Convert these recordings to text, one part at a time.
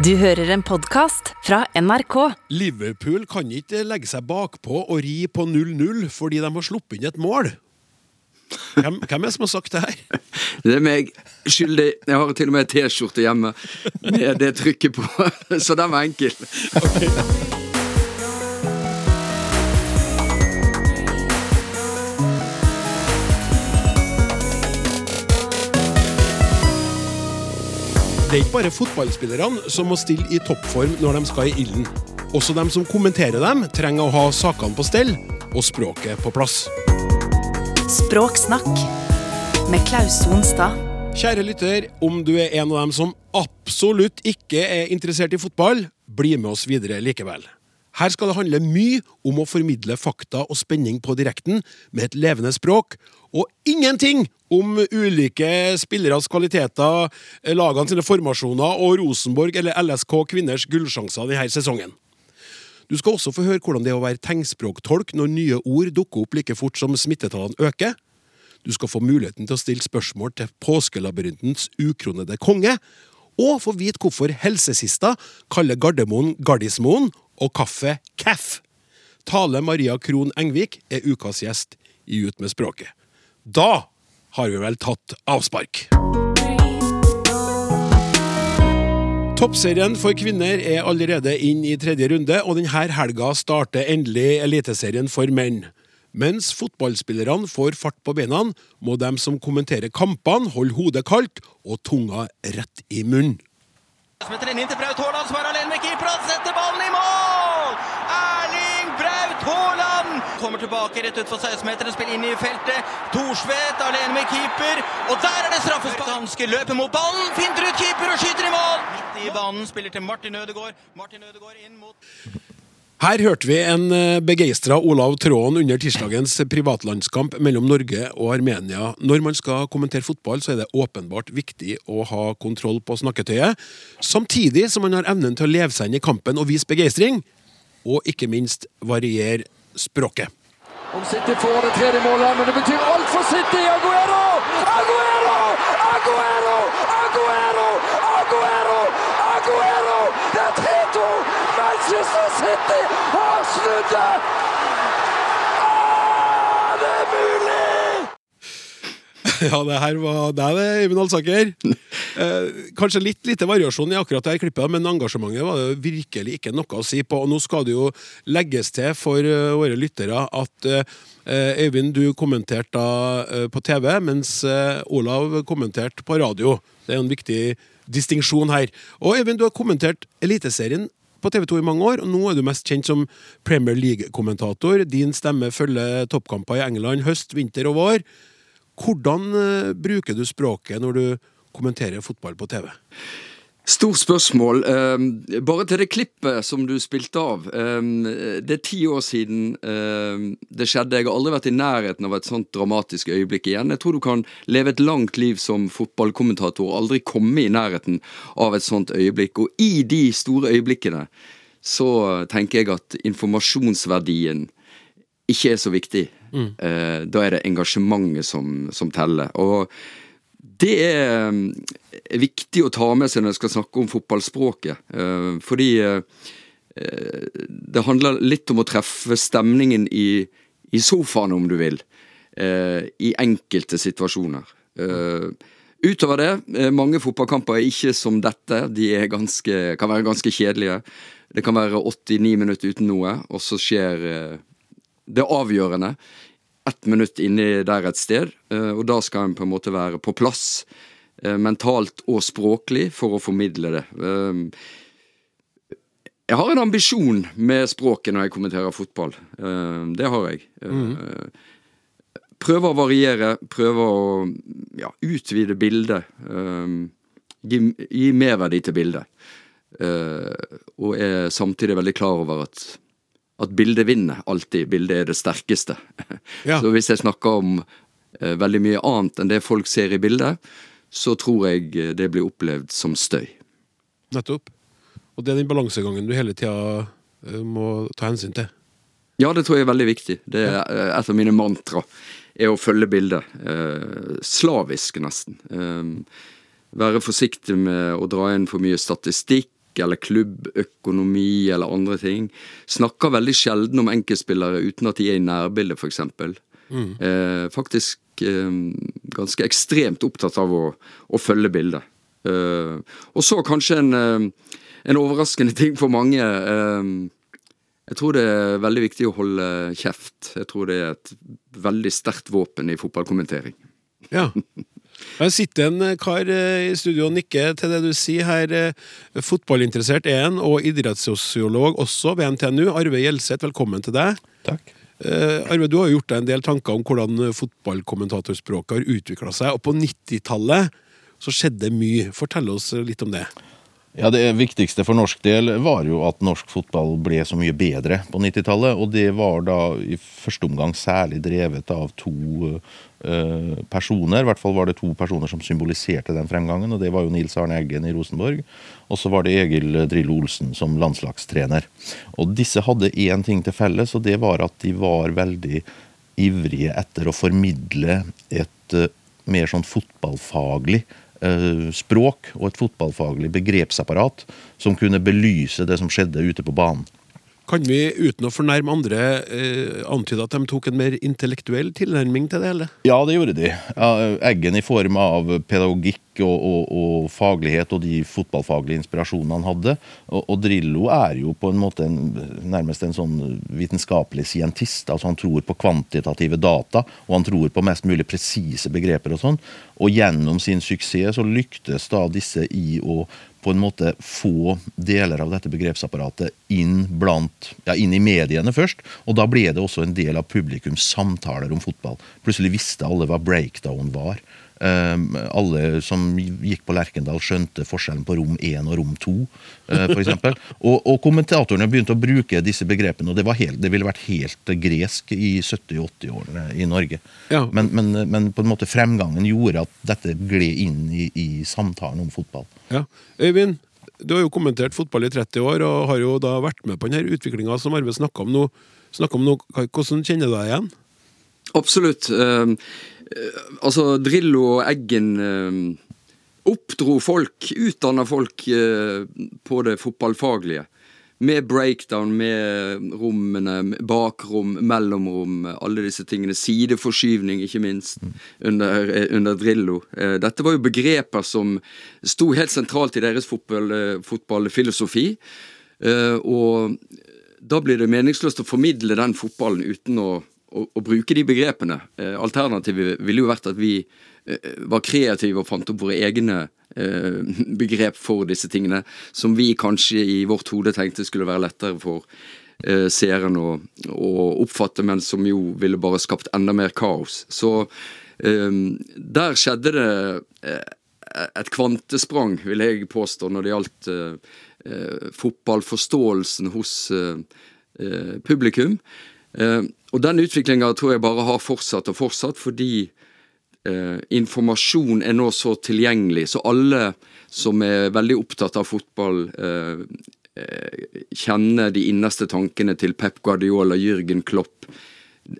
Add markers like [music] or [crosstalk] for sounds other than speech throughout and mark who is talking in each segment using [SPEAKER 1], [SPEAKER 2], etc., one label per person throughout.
[SPEAKER 1] Du hører en podkast fra NRK.
[SPEAKER 2] Liverpool kan ikke legge seg bakpå og ri på 0-0 fordi de har sluppet inn et mål. Hvem, hvem er det som har sagt det her?
[SPEAKER 3] Det er meg skyldig. Jeg har til og med T-skjorte hjemme med det trykket på, [laughs] så den var enkel.
[SPEAKER 2] Det er ikke bare fotballspillerne som må stille i toppform når de skal i ilden. Også de som kommenterer dem, trenger å ha sakene på stell og språket på plass.
[SPEAKER 1] Språksnakk med Klaus Sonstad.
[SPEAKER 2] Kjære lytter, om du er en av dem som absolutt ikke er interessert i fotball, bli med oss videre likevel. Her skal det handle mye om å formidle fakta og spenning på direkten med et levende språk, og ingenting om ulike spilleres kvaliteter, lagene sine formasjoner og Rosenborg eller LSK kvinners gullsjanser denne sesongen. Du skal også få høre hvordan det er å være tegnspråktolk når nye ord dukker opp like fort som smittetallene øker. Du skal få muligheten til å stille spørsmål til påskelabyrintens ukronede konge, og få vite hvorfor helsesista kaller Gardermoen Gardismoen og kaffe Caff. Tale Maria Krohn Engvik er ukas gjest i Ut med språket. Da har vi vel tatt avspark. Toppserien for kvinner er allerede inn i tredje runde, og denne helga starter endelig Eliteserien for menn. Mens fotballspillerne får fart på beina, må de som kommenterer kampene, holde hodet kaldt og tunga rett i munnen.
[SPEAKER 4] Smetter den inn til Braut Haaland, som er alene med keeper. Setter ballen i mål! Erling Braut Haaland kommer tilbake rett utfor 16-meteren, spiller inn i feltet. Thorsvedt alene med keeper, og der er det straffespark! Danske løper mot ballen, finter ut keeper og skyter i mål! Midt i banen, spiller til Martin Ødegaard. Martin Ødegaard inn mot
[SPEAKER 2] Her hørte vi en begeistra Olav Tråen under tirsdagens privatlandskamp mellom Norge og Armenia. Når man skal kommentere fotball, så er det åpenbart viktig å ha kontroll på snakketøyet, samtidig som man har evnen til å leve seg inn i kampen og vise begeistring, og ikke minst variere språket.
[SPEAKER 5] Om City får det tredje målet, men det betyr alt for City! Aguero! Aguero! Aguero! Aguero! Aguero! Aguero! Det er 3-2! Manchester City har snudd det! Ah, det er mulig! [laughs]
[SPEAKER 2] Ja, det her var deg, det, Eivind Alsaker. [laughs] Eh, kanskje litt lite variasjon i akkurat det her klippet, men engasjementet var det virkelig ikke noe å si på. Og nå skal det jo legges til for uh, våre lyttere at uh, Eivind, du kommenterte da uh, på TV, mens eh, Olav kommenterte på radio. Det er en viktig distinksjon her. Og Eivind, du har kommentert Eliteserien på TV 2 i mange år, og nå er du mest kjent som Premier League-kommentator. Din stemme følger toppkamper i England høst, vinter og vår. Hvordan eh, bruker du språket når du kommenterer fotball på TV?
[SPEAKER 3] Stort spørsmål. Eh, bare til det klippet som du spilte av. Eh, det er ti år siden eh, det skjedde. Jeg har aldri vært i nærheten av et sånt dramatisk øyeblikk igjen. Jeg tror du kan leve et langt liv som fotballkommentator og aldri komme i nærheten av et sånt øyeblikk. Og i de store øyeblikkene så tenker jeg at informasjonsverdien ikke er så viktig.
[SPEAKER 2] Mm.
[SPEAKER 3] Eh, da er det engasjementet som, som teller. Og det er eh, viktig å ta med seg når jeg skal snakke om fotballspråket. Eh, fordi det handler litt om å treffe stemningen i, i sofaen, om du vil. I enkelte situasjoner. Utover det, mange fotballkamper er ikke som dette. De ganske, kan være ganske kjedelige. Det kan være 89 minutter uten noe, og så skjer det avgjørende ett minutt inni der et sted, og da skal en på en måte være på plass mentalt og språklig for å formidle det. Jeg har en ambisjon med språket når jeg kommenterer fotball. Det har jeg. Mm. Prøve å variere, prøve å ja, utvide bildet. Gi, gi merverdi til bildet. Og er samtidig veldig klar over at at bildet vinner alltid. Bildet er det sterkeste. Ja. Så hvis jeg snakker om eh, veldig mye annet enn det folk ser i bildet, så tror jeg det blir opplevd som støy.
[SPEAKER 2] Nettopp. Og det er den balansegangen du hele tida eh, må ta hensyn til?
[SPEAKER 3] Ja, det tror jeg er veldig viktig. Det er uh, et av mine mantra. Er å følge bildet. Uh, slavisk, nesten. være forsiktig med å dra inn for mye statistikk eller klubbøkonomi eller andre ting. Snakker veldig sjelden om enkeltspillere uten at de er i nærbildet, f.eks. Mm. Eh, faktisk eh, ganske ekstremt opptatt av å, å følge bildet. Eh, og så kanskje en, eh, en, overraskende ting for mange. Eh, jeg tror det er veldig viktig å holde kjeft. Jeg tror det er et veldig sterkt våpen i fotballkommentering.
[SPEAKER 2] Ja. [laughs] Her sitter en eh, kar eh, i studio og nikker til det du sier her. Eh, fotballinteressert er han, og idrettssosiolog også ved NTNU. Arve Gjelseth, velkommen til deg.
[SPEAKER 6] Takk.
[SPEAKER 2] Arve, du har gjort deg en del tanker om hvordan fotballkommentatorspråket har utvikla seg. Og på 90-tallet så skjedde mye. Fortell oss litt om det.
[SPEAKER 6] Ja, Det viktigste for norsk del var jo at norsk fotball ble så mye bedre på 90-tallet. Og det var da i første omgang særlig drevet av to uh, personer. I hvert fall var det to personer som symboliserte den fremgangen. og Det var jo Nils Arne Eggen i Rosenborg, og så var det Egil Drillo Olsen som landslagstrener. Og disse hadde én ting til felles, og det var at de var veldig ivrige etter å formidle et uh, mer sånn fotballfaglig språk og et fotballfaglig begrepsapparat som kunne belyse det som skjedde ute på banen.
[SPEAKER 2] Kan vi, uten å fornærme andre, eh, antyde at de tok en mer intellektuell tilnærming til det hele?
[SPEAKER 6] Ja, det gjorde de. Eggen i form av pedagogikk og, og, og faglighet og de fotballfaglige inspirasjonene han hadde. Og, og, Drillo er jo på en måte en, nærmest en sånn vitenskapelig scientist. altså Han tror på kvantitative data, og han tror på mest mulig presise begreper og sånn. Og gjennom sin suksess så lyktes da disse i å på en måte få deler av dette begrepsapparatet inn, blant, ja, inn i mediene først. Og da ble det også en del av publikums samtaler om fotball. Plutselig visste alle hva breakdown var. Um, alle som gikk på Lerkendal, skjønte forskjellen på rom 1 og rom 2. Uh, for [laughs] og, og kommentatorene begynte å bruke disse begrepene, og det, helt, det ville vært helt gresk i 70-80-årene i Norge. Ja. Men, men, men, på en måte fremgangen gjorde at dette gled inn i, i samtalen om fotball.
[SPEAKER 2] Ja. Øyvind, du har jo kommentert fotball i 30 år og har jo da vært med på denne utviklinga som Arve snakka om nå. Om nå. Hvordan kjenner du deg igjen?
[SPEAKER 3] Absolutt. Uh, altså, Drillo og Eggen uh, oppdro folk, utdanna folk uh, på det fotballfaglige. Med breakdown, med rommene, bakrom, mellomrom, alle disse tingene. Sideforskyvning, ikke minst, under, under Drillo. Dette var jo begreper som sto helt sentralt i deres fotball, fotballfilosofi. Og da blir det meningsløst å formidle den fotballen uten å å, å, bruke de begrepene. Eh, alternativet ville jo vært at vi eh, var kreative og fant opp våre egne eh, begrep for disse tingene, som vi kanskje i vårt hode tenkte skulle være lettere for seeren å, å, oppfatte, men som jo ville bare skapt enda mer kaos. Så der skjedde det et kvantesprang, vil jeg påstå, når det gjaldt fotballforståelsen hos publikum. Eh, og den utviklinga tror jeg bare har fortsatt og fortsatt, fordi eh, informasjon er nå så tilgjengelig. Så alle som er veldig opptatt av fotball, eh, eh kjenner de innerste tankene til Pep Guardiola, Jürgen Klopp.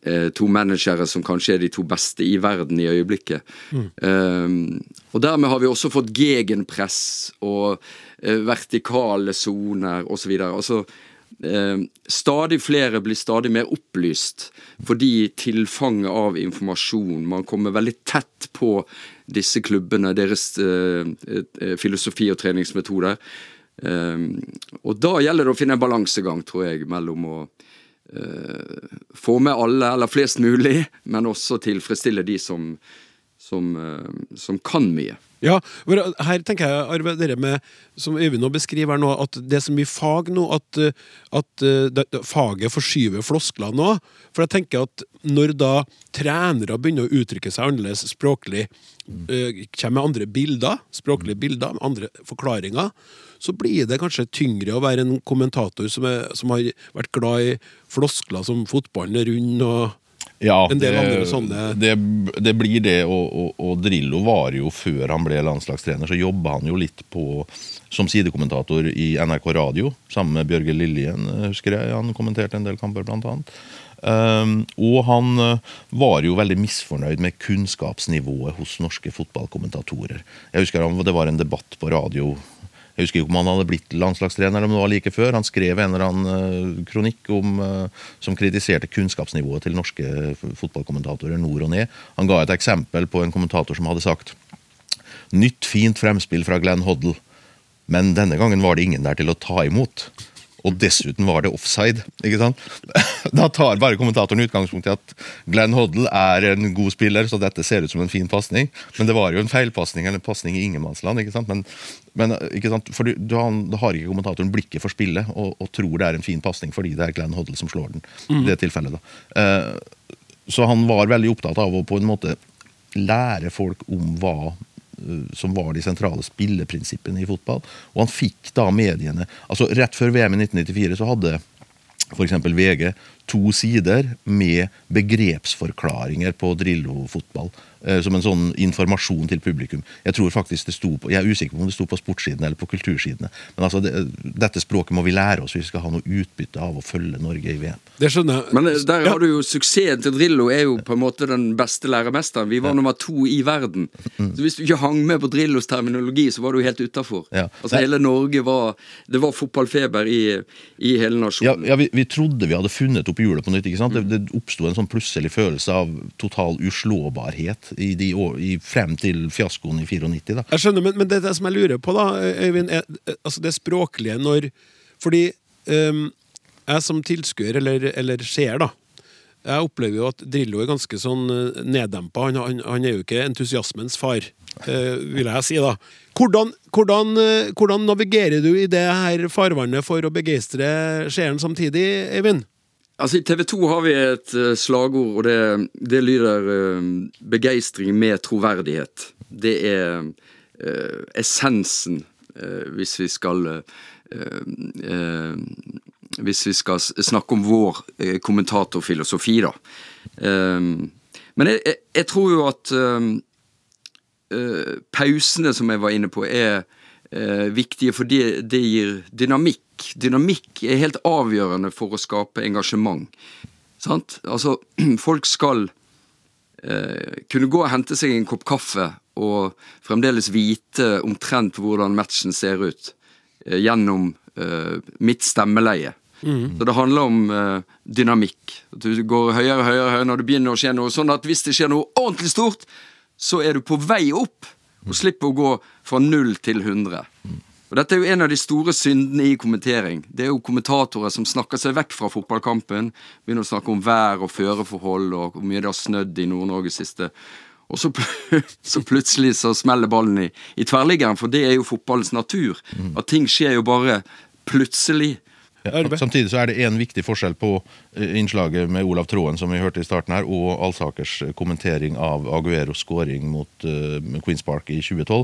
[SPEAKER 3] Eh, to managere som kanskje er de to beste i verden i øyeblikket. Mm. Um, og dermed har vi også fått gegenpress og vertikale soner osv. Altså, Eh, stadig flere blir stadig mer opplyst fordi tilfanget av informasjon Man kommer veldig tett på disse klubbene, deres eh, eh, filosofi og treningsmetoder. og da gjelder det å finne en balansegang, tror jeg, mellom å få med alle, eller flest mulig, [laughs] men også tilfredsstille de som, som, som kan mye.
[SPEAKER 2] Ja, her tenker jeg Arve, det med, som Øyvind nå beskriver her nå, at det er så mye fag nå at, at det, faget forskyver floskler nå. For jeg tenker at når da trenere begynner å uttrykke seg annerledes språklig, mm. kommer med andre bilder, språklige bilder, andre forklaringer, så blir det kanskje tyngre å være en kommentator som, er, som har vært glad i floskler som fotballen er rund og
[SPEAKER 6] ja, en del det, andre sånne det, det, blir det, og, og, og, Drillo var jo før han ble landslagstrener, så jobba han jo litt på som sidekommentator i NRK Radio sammen med Bjørge Lillien, husker jeg. Han kommenterte en del kamper, blant annet. Um, og han uh, var jo veldig misfornøyd med kunnskapsnivået hos norske fotballkommentatorer. Jeg husker Det var en debatt på radio Jeg husker ikke om han hadde blitt landslagstrener om det var like før. Han skrev en eller annen eh, kronikk om, eh, som kritiserte kunnskapsnivået til norske fotballkommentatorer nord og ned. Han ga et eksempel på en kommentator som hadde sagt Nytt, fint fremspill fra Glenn Hoddle, men denne gangen var det ingen der til å ta imot. Og dessuten var det offside. ikke sant? [laughs] Da tar bare kommentatoren utgangspunkt i at Glenn Hoddle er en god spiller, så dette ser ut som en fin pasning. Men det var jo en feilpasning eller en pasning i ingenmannsland. ikke sant? Men, men ikke sant? For du, du, har- da har ikke kommentatoren blikket for spillet og, og tror det er en fin pasning fordi det er Glenn Hoddle som slår den. i det tilfellet da. Uh, så han var veldig opptatt av å på en måte lære folk om hva som var de sentrale spilleprinsippene i fotball. Og han fikk da mediene altså Rett før VM i 1994 så hadde f.eks. VG to sider med begrepsforklaringer på Drillo-fotball. eh, Som en sånn informasjon til publikum. Jeg tror faktisk det sto på, jeg er usikker på om det sto på sportssidene eller på kultursidene. Men altså, det, dette språket må vi lære oss hvis vi skal ha noe utbytte av å følge Norge i VM.
[SPEAKER 2] Det skjønner jeg.
[SPEAKER 3] Men eh, der har du jo suksessen til Drillo er jo på en måte den beste læremesteren. Vi var nummer to i verden. Så Hvis du ikke hang med på Drillos terminologi, så var du helt utafor.
[SPEAKER 6] Ja.
[SPEAKER 3] Altså, hele Norge var Det var fotballfeber i, i hele
[SPEAKER 6] Ja,
[SPEAKER 3] nasjonen.
[SPEAKER 6] ja vi, vi trodde vi hadde funnet opp hjulet på nytt. ikke sant? Det, det oppsto en sånn plutselig følelse av total uslåbarhet i de i, frem til fiaskoen i 94. da.
[SPEAKER 2] Jeg skjønner, men, men det, det som jeg lurer på, da, Øyvind, er altså det språklige når Fordi um, jeg som tilskuer, eller, eller ser, da jeg opplever jo at Drillo er ganske sånn eh, neddempa. Han, han, han er jo ikke entusiasmens far, eh, vil jeg si. da. Hvordan, hvordan, eh, hvordan navigerer du i det her farvannet for å begeistre seeren samtidig, Eivind?
[SPEAKER 3] Altså I TV 2 har vi et eh, slagord, og det, det lyder uh, 'begeistring med troverdighet'. Det er uh, essensen uh, hvis vi skal Hvis vi skal snakke om vår kommentatorfilosofi, da. Men jeg, jeg, jeg tror jo at pausene som jeg var inne på, er viktige for det gir dynamikk. Dynamikk er helt avgjørende for å skape engasjement. Sant? Altså, [clears throat] folk skal eh, kunne gå og hente seg en kopp kaffe og fremdeles vite omtrent hvordan matchen ser ut eh, gjennom eh, mitt stemmeleie. Så det handler om eh, dynamikk. At du går høyere og høyere, høyere når det begynner å skje noe. Sånn at hvis det skjer noe ordentlig stort, så er du på vei opp, og slipper å gå fra null til 100. Og Dette er jo en av de store syndene i kommentering. Det er jo kommentatorer som snakker seg vekk fra fotballkampen. Begynner å snakke om vær og føreforhold og hvor mye det har snødd i Nord-Norge siste. Og så, pl [laughs] så plutselig så smeller ballen i, i tverrliggeren, for det er jo fotballens natur. At ting skjer jo bare plutselig.
[SPEAKER 6] Ja, samtidig så er det en viktig forskjell på eh, innslaget med Olav Tråen som vi hørte i starten her, og Alsakers eh, kommentering av Agueros scoring mot uh, Queens Park i 2012.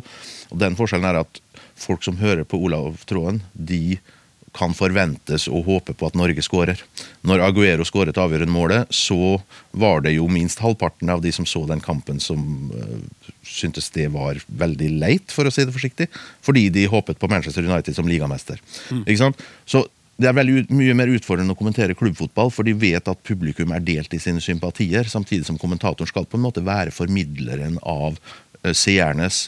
[SPEAKER 6] Og Den forskjellen er at folk som hører på Olav Tråen, de kan forventes å håpe på at Norge skårer. Når Aguero skåret avgjørende målet, så var det jo minst halvparten av de som så den kampen, som uh, syntes det var veldig leit, for å si det forsiktig. Fordi de håpet på Manchester United som ligamester. Ikke sant? Så det er veldig mye mer utfordrende å kommentere klubbfotball, for de vet at publikum er delt i sine sympatier, samtidig som kommentatoren skal på en måte være formidleren av eh, seernes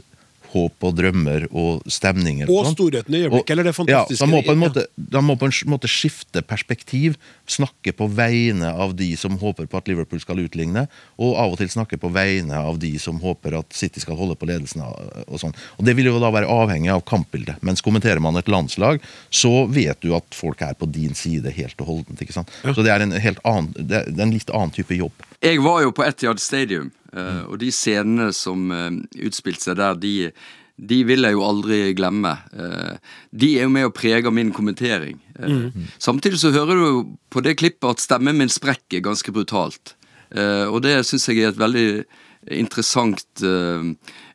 [SPEAKER 6] håp og drømmer og stemninger.
[SPEAKER 2] Og storheten i øyeblikket, eller det fantastiske
[SPEAKER 6] Ja, de, må på en måte, må på en måte skifte perspektiv, snakke på vegne av de som håper på at Liverpool skal utligne, og av og til snakke på vegne av de som håper at City skal holde på ledelsen. og sånn. Og Det vil jo da være avhengig av kampbildet. Mens kommenterer man et landslag, så vet du at folk er på din side helt og holdent. ikke sant? Så det er en helt annen, det er en litt annen type jobb.
[SPEAKER 3] Jeg var jo på Etihad Stadium, eh, og de scenene som uh, utspilte seg der, de, de vil jeg jo aldri glemme. Eh, de er jo med og preger min kommentering. Eh, Samtidig så hører du på det klippet at stemmen min sprekker ganske brutalt. Eh, og det syns jeg er et veldig interessant eh,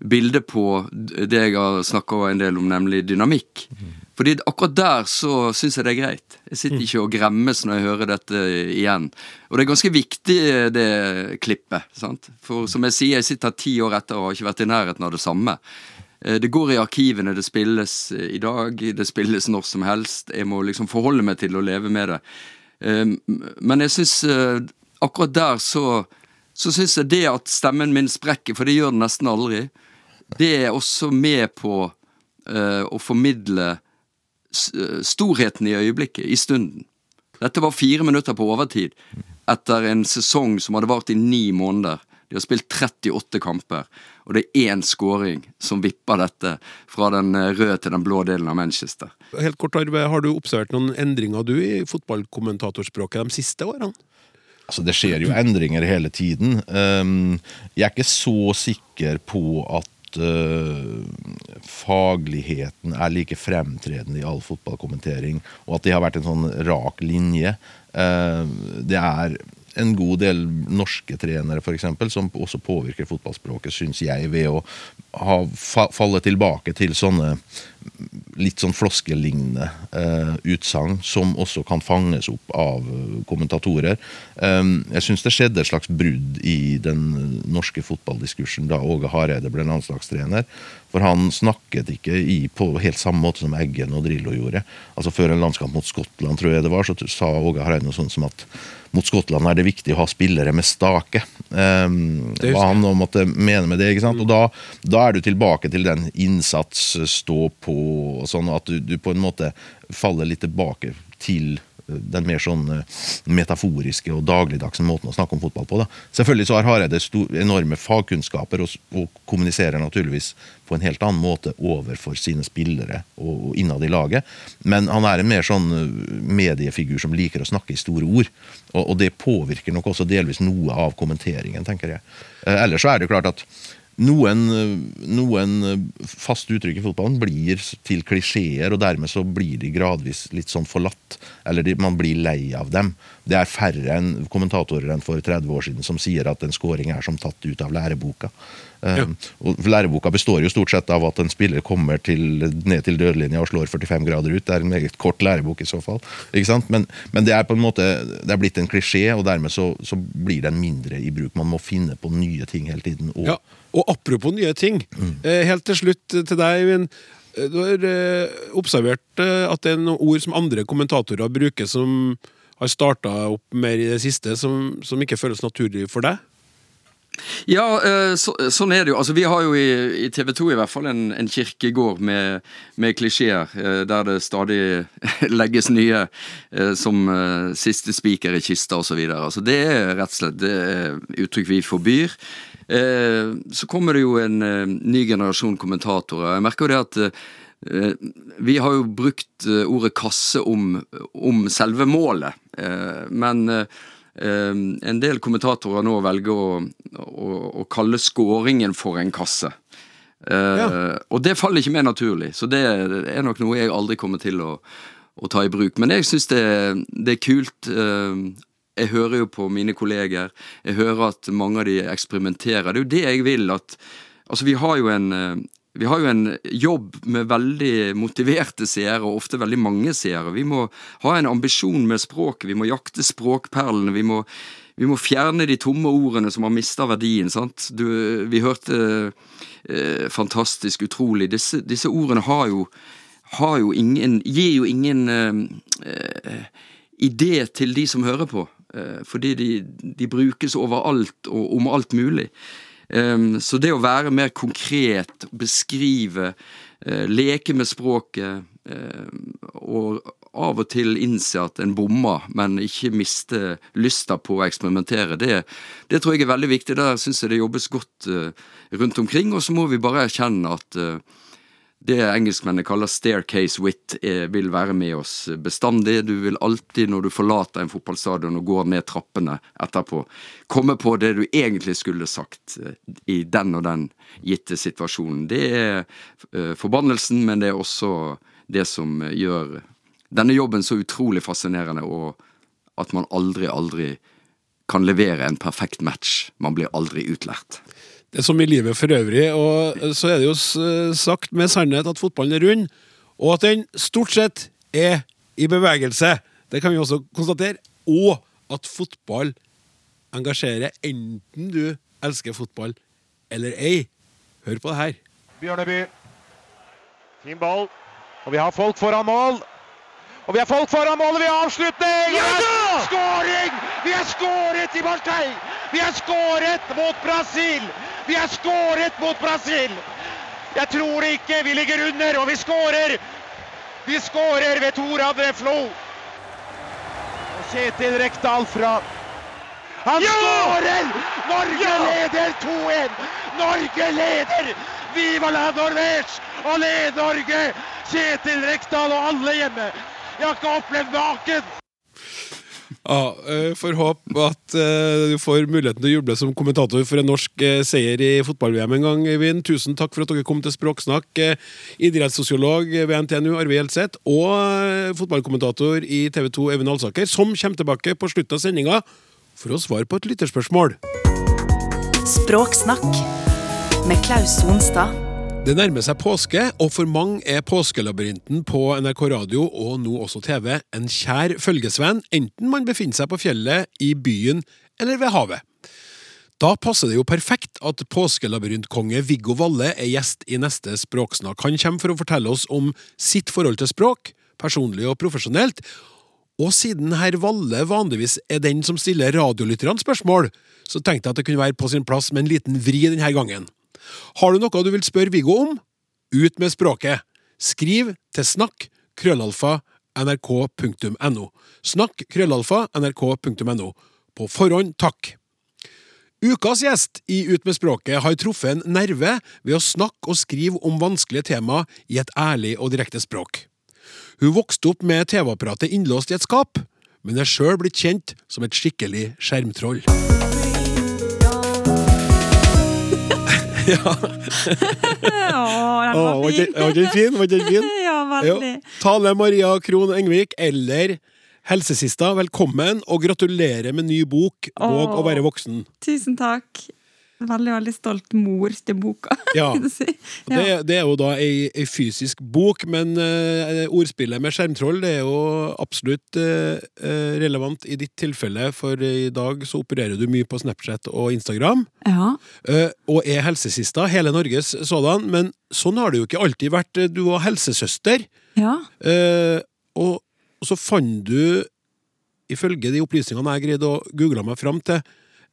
[SPEAKER 3] bilde på det jeg har snakka en del om, nemlig dynamikk. Fordi akkurat der så syns jeg det er greit. Jeg sitter ikke og gremmes når jeg hører dette igjen. Og det er ganske viktig, det klippet. sant? For som jeg sier, jeg sitter ti år etter og har ikke vært i nærheten av det samme. Eh, Det går i arkivene, det spilles eh, i dag, det spilles når som helst. Jeg må liksom forholde meg til å leve med det. Eh, Men jeg syns akkurat der så så syns jeg det at stemmen min sprekker, for det gjør den nesten aldri, det er også med på eh, å formidle eh, storheten i øyeblikket, i stunden. Dette var fire minutter på overtid etter en sesong som hadde vart i ni måneder. De har spilt 38 kamper, og det er én scoring som vipper dette fra den eh, røde til den blå delen av Manchester.
[SPEAKER 2] Helt kort, Arve, Har du observert noen endringer du i fotballkommentatorspråket de siste årene?
[SPEAKER 6] Altså, det skjer jo endringer hele tiden. Um, jeg er ikke så sikker på at uh, fagligheten er like fremtredende i all fotballkommentering, og at det har vært en sånn rak linje. Uh, det er en god del norske trenere for eksempel, som også påvirker fotballspråket, syns jeg, ved å ha, fa falle tilbake til sånne litt sånn floskelignende eh, utsagn, som også kan fanges opp av eh, kommentatorer. Eh, jeg syns det skjedde et slags brudd i den norske fotballdiskursen da Åge Hareide ble landslagstrener. For han snakket ikke i, på helt samme måte som Eggen og Drillo gjorde. Altså Før en landskamp mot Skottland, tror jeg det var, så sa Åge Hareide noe sånt som at mot Skottland er det viktig å ha spillere med stake. Um, hva han nå måtte mene med det. ikke sant? Og da, da er du tilbake til den innsats, stå på og sånn, at du, du på en måte faller litt tilbake til den mer sånn eh, metaforiske og dagligdagse måten å snakke om fotball på. da. Selvfølgelig så har Hareide enorme fagkunnskaper og, og kommuniserer naturligvis på en helt annen måte overfor sine spillere og, og innad i laget. Men han er en mer sånn eh, mediefigur som liker å snakke i store ord. Og, og det påvirker nok også delvis noe av kommenteringen, tenker jeg. Eh, ellers så er det jo klart at noen, noen fast uttrykk i fotballen blir til klisjeer, og dermed så blir de gradvis litt sånn forlatt. Eller de, man blir lei av dem. Det er færre enn kommentatorer enn for 30 år siden som sier at en scoring er som tatt ut av læreboka.
[SPEAKER 2] Ja.
[SPEAKER 6] Um, og Læreboka består jo stort sett av at en spiller kommer til, ned til dødlinja og slår 45 grader ut. Det er en meget kort lærebok i så fall. Ikke? Men, men det er på en måte Det er blitt en klisjé, og dermed så, så blir den mindre i bruk. Man må finne på nye ting hele tiden. Og,
[SPEAKER 2] Ja, og apropos nye ting. mm. helt til slutt til deg, Øyvind. Eh, Du har eh, observert eh, at det er noen ord som andre kommentatorer bruker, som har starta opp mer i det siste, som, som ikke føles naturlig for deg?
[SPEAKER 3] Ja, eh, så, sånn er det jo. Altså, vi har jo i, i TV 2 i hvert fall en, en kirkegård med, med klisjeer, eh, der det stadig [laughs] legges nye, eh, som eh, siste spiker i kista osv. Altså, det er rett og slett det er uttrykk vi forbyr. Eh, så kommer det jo en eh, ny generasjon kommentatorer. Jeg merker jo det at eh, vi har jo brukt ordet kasse om, om selve målet, eh, men en del kommentatorer nå velger å, å, å kalle skåringen for en kasse. Eh,
[SPEAKER 2] Ja.
[SPEAKER 3] Og det faller ikke mer naturlig, så det er nok noe jeg aldri kommer til å, å ta i bruk. Men jeg syns det, det er kult. Jeg hører jo på mine kolleger, jeg hører at mange av de eksperimenterer. Det er jo det jeg vil at Altså, vi har jo en eh, har jo en jobb med veldig motiverte seere, og ofte veldig mange seere. Vi må ha en ambisjon med språket, vi må jakte språkperlene. Vi må, vi må fjerne de tomme ordene som har mista verdien. sant? Du, vi hørte eh, fantastisk, utrolig. Disse, disse ordene har jo, har jo ingen Gir jo ingen eh, eh, idé til de som hører på. Eh, fordi de, de brukes overalt og om alt mulig. Så det å være mer konkret, beskrive, eh, leke med språket, eh, og av og til innse at en bommer, men ikke miste lysta på å eksperimentere, det, det tror jeg er veldig viktig. Der syns jeg det jobbes godt rundt omkring, og så må vi bare erkjenne at det engelskmennene kaller staircase wit, er, vil være med oss bestandig. Du vil alltid, når du forlater en fotballstadion og går ned trappene etterpå, komme på det du egentlig skulle sagt eh, i den og den gitte situasjonen. Det er eh, forbannelsen, men det er også det som eh, gjør denne jobben så utrolig fascinerende, og at man aldri, aldri kan levere en perfekt match. Man blir aldri utlært.
[SPEAKER 2] Det er som i livet for øvrig, og så er det jo sagt med sannhet at fotballen er rund, og at den stort sett er i bevegelse. Det kan vi også konstatere. Og at fotball engasjerer, enten du elsker fotball eller ei. Hør på det her.
[SPEAKER 7] Bjørneby. Fin ball. Og vi har folk foran mål. Og vi har folk foran mål, og vi har avslutning! Ja! Skåring! Vi har skåret i Marseille! Vi har skåret mot Brasil! Vi har skåret mot Brasil! Jeg tror ikke. Vi ligger under, og vi skårer! Vi skårer ved Torad Flo. Og Kjetil Rekdal fra Han skårer! Norge leder 2-1! Norge leder! Viva la Norvège! Og led Norge! Kjetil Rekdal og alle hjemme. Jeg har ikke opplevd maken!
[SPEAKER 2] Ja, eh, Får håpe at eh, du får muligheten til å juble som kommentator for en norsk eh, seier i fotball-VM en gang, Eivind. Tusen takk for at dere kom til Språksnakk. Idrettssosiolog ved NTNU, Arve Gjelseth, og fotballkommentator i TV 2, Eivind Alsaker, som kommer tilbake på slutten av sendinga for å svare på et lytterspørsmål.
[SPEAKER 1] Språksnakk med Klaus Sonstad.
[SPEAKER 2] Det nærmer seg påske, og for mange er Påskelabyrinten på NRK Radio og nå også TV en kjær følgesvenn, enten man befinner seg på fjellet, i byen eller ved havet. Da passer det jo perfekt at påskelabyrintkonge Viggo Valle er gjest i neste Språksnakk. Han kommer for å fortelle oss om sitt forhold til språk, personlig og profesjonelt, og siden herr Valle vanligvis er den som stiller radiolytterne spørsmål, så tenkte jeg at det kunne være på sin plass med en liten vri denne gangen. Har du noe du vil spørre Viggo om? Ut med språket! Skriv til snakk krøllalfa nrk.no. Snakk krøllalfa nrk.no. På forhånd, takk! Ukas gjest i Ut med språket har truffet en nerve ved å snakke og skrive om vanskelige tema i et ærlig og direkte språk. Hun vokste opp med TV-apparatet innlåst i et skap, men er sjøl blitt kjent som et skikkelig skjermtroll. [laughs] ja.
[SPEAKER 8] Å, den var fin.
[SPEAKER 2] var den fin? Var den fin? [laughs]
[SPEAKER 8] Ja, veldig.
[SPEAKER 2] Jo. Tale Maria Krohn Engvik, eller Helsesista, velkommen, og gratulerer med ny bok, Våg å være voksen.
[SPEAKER 8] Tusen takk. Veldig, veldig stolt mor til boka. [laughs]
[SPEAKER 2] Ja.
[SPEAKER 8] si.
[SPEAKER 2] ja. Det, det er jo da ei, ei fysisk bok, men uh, ordspillet med skjermtroll det er jo absolutt eh, relevant i ditt tilfelle, for i dag så opererer du mye på Snapchat og Instagram,
[SPEAKER 8] Ja.
[SPEAKER 2] Uh, og er helsesista, hele Norges sådan, men sånn har det jo ikke alltid vært. Du var helsesøster,
[SPEAKER 8] ja.
[SPEAKER 2] og, og så fant du, ifølge de opplysningene jeg greide å google meg fram til,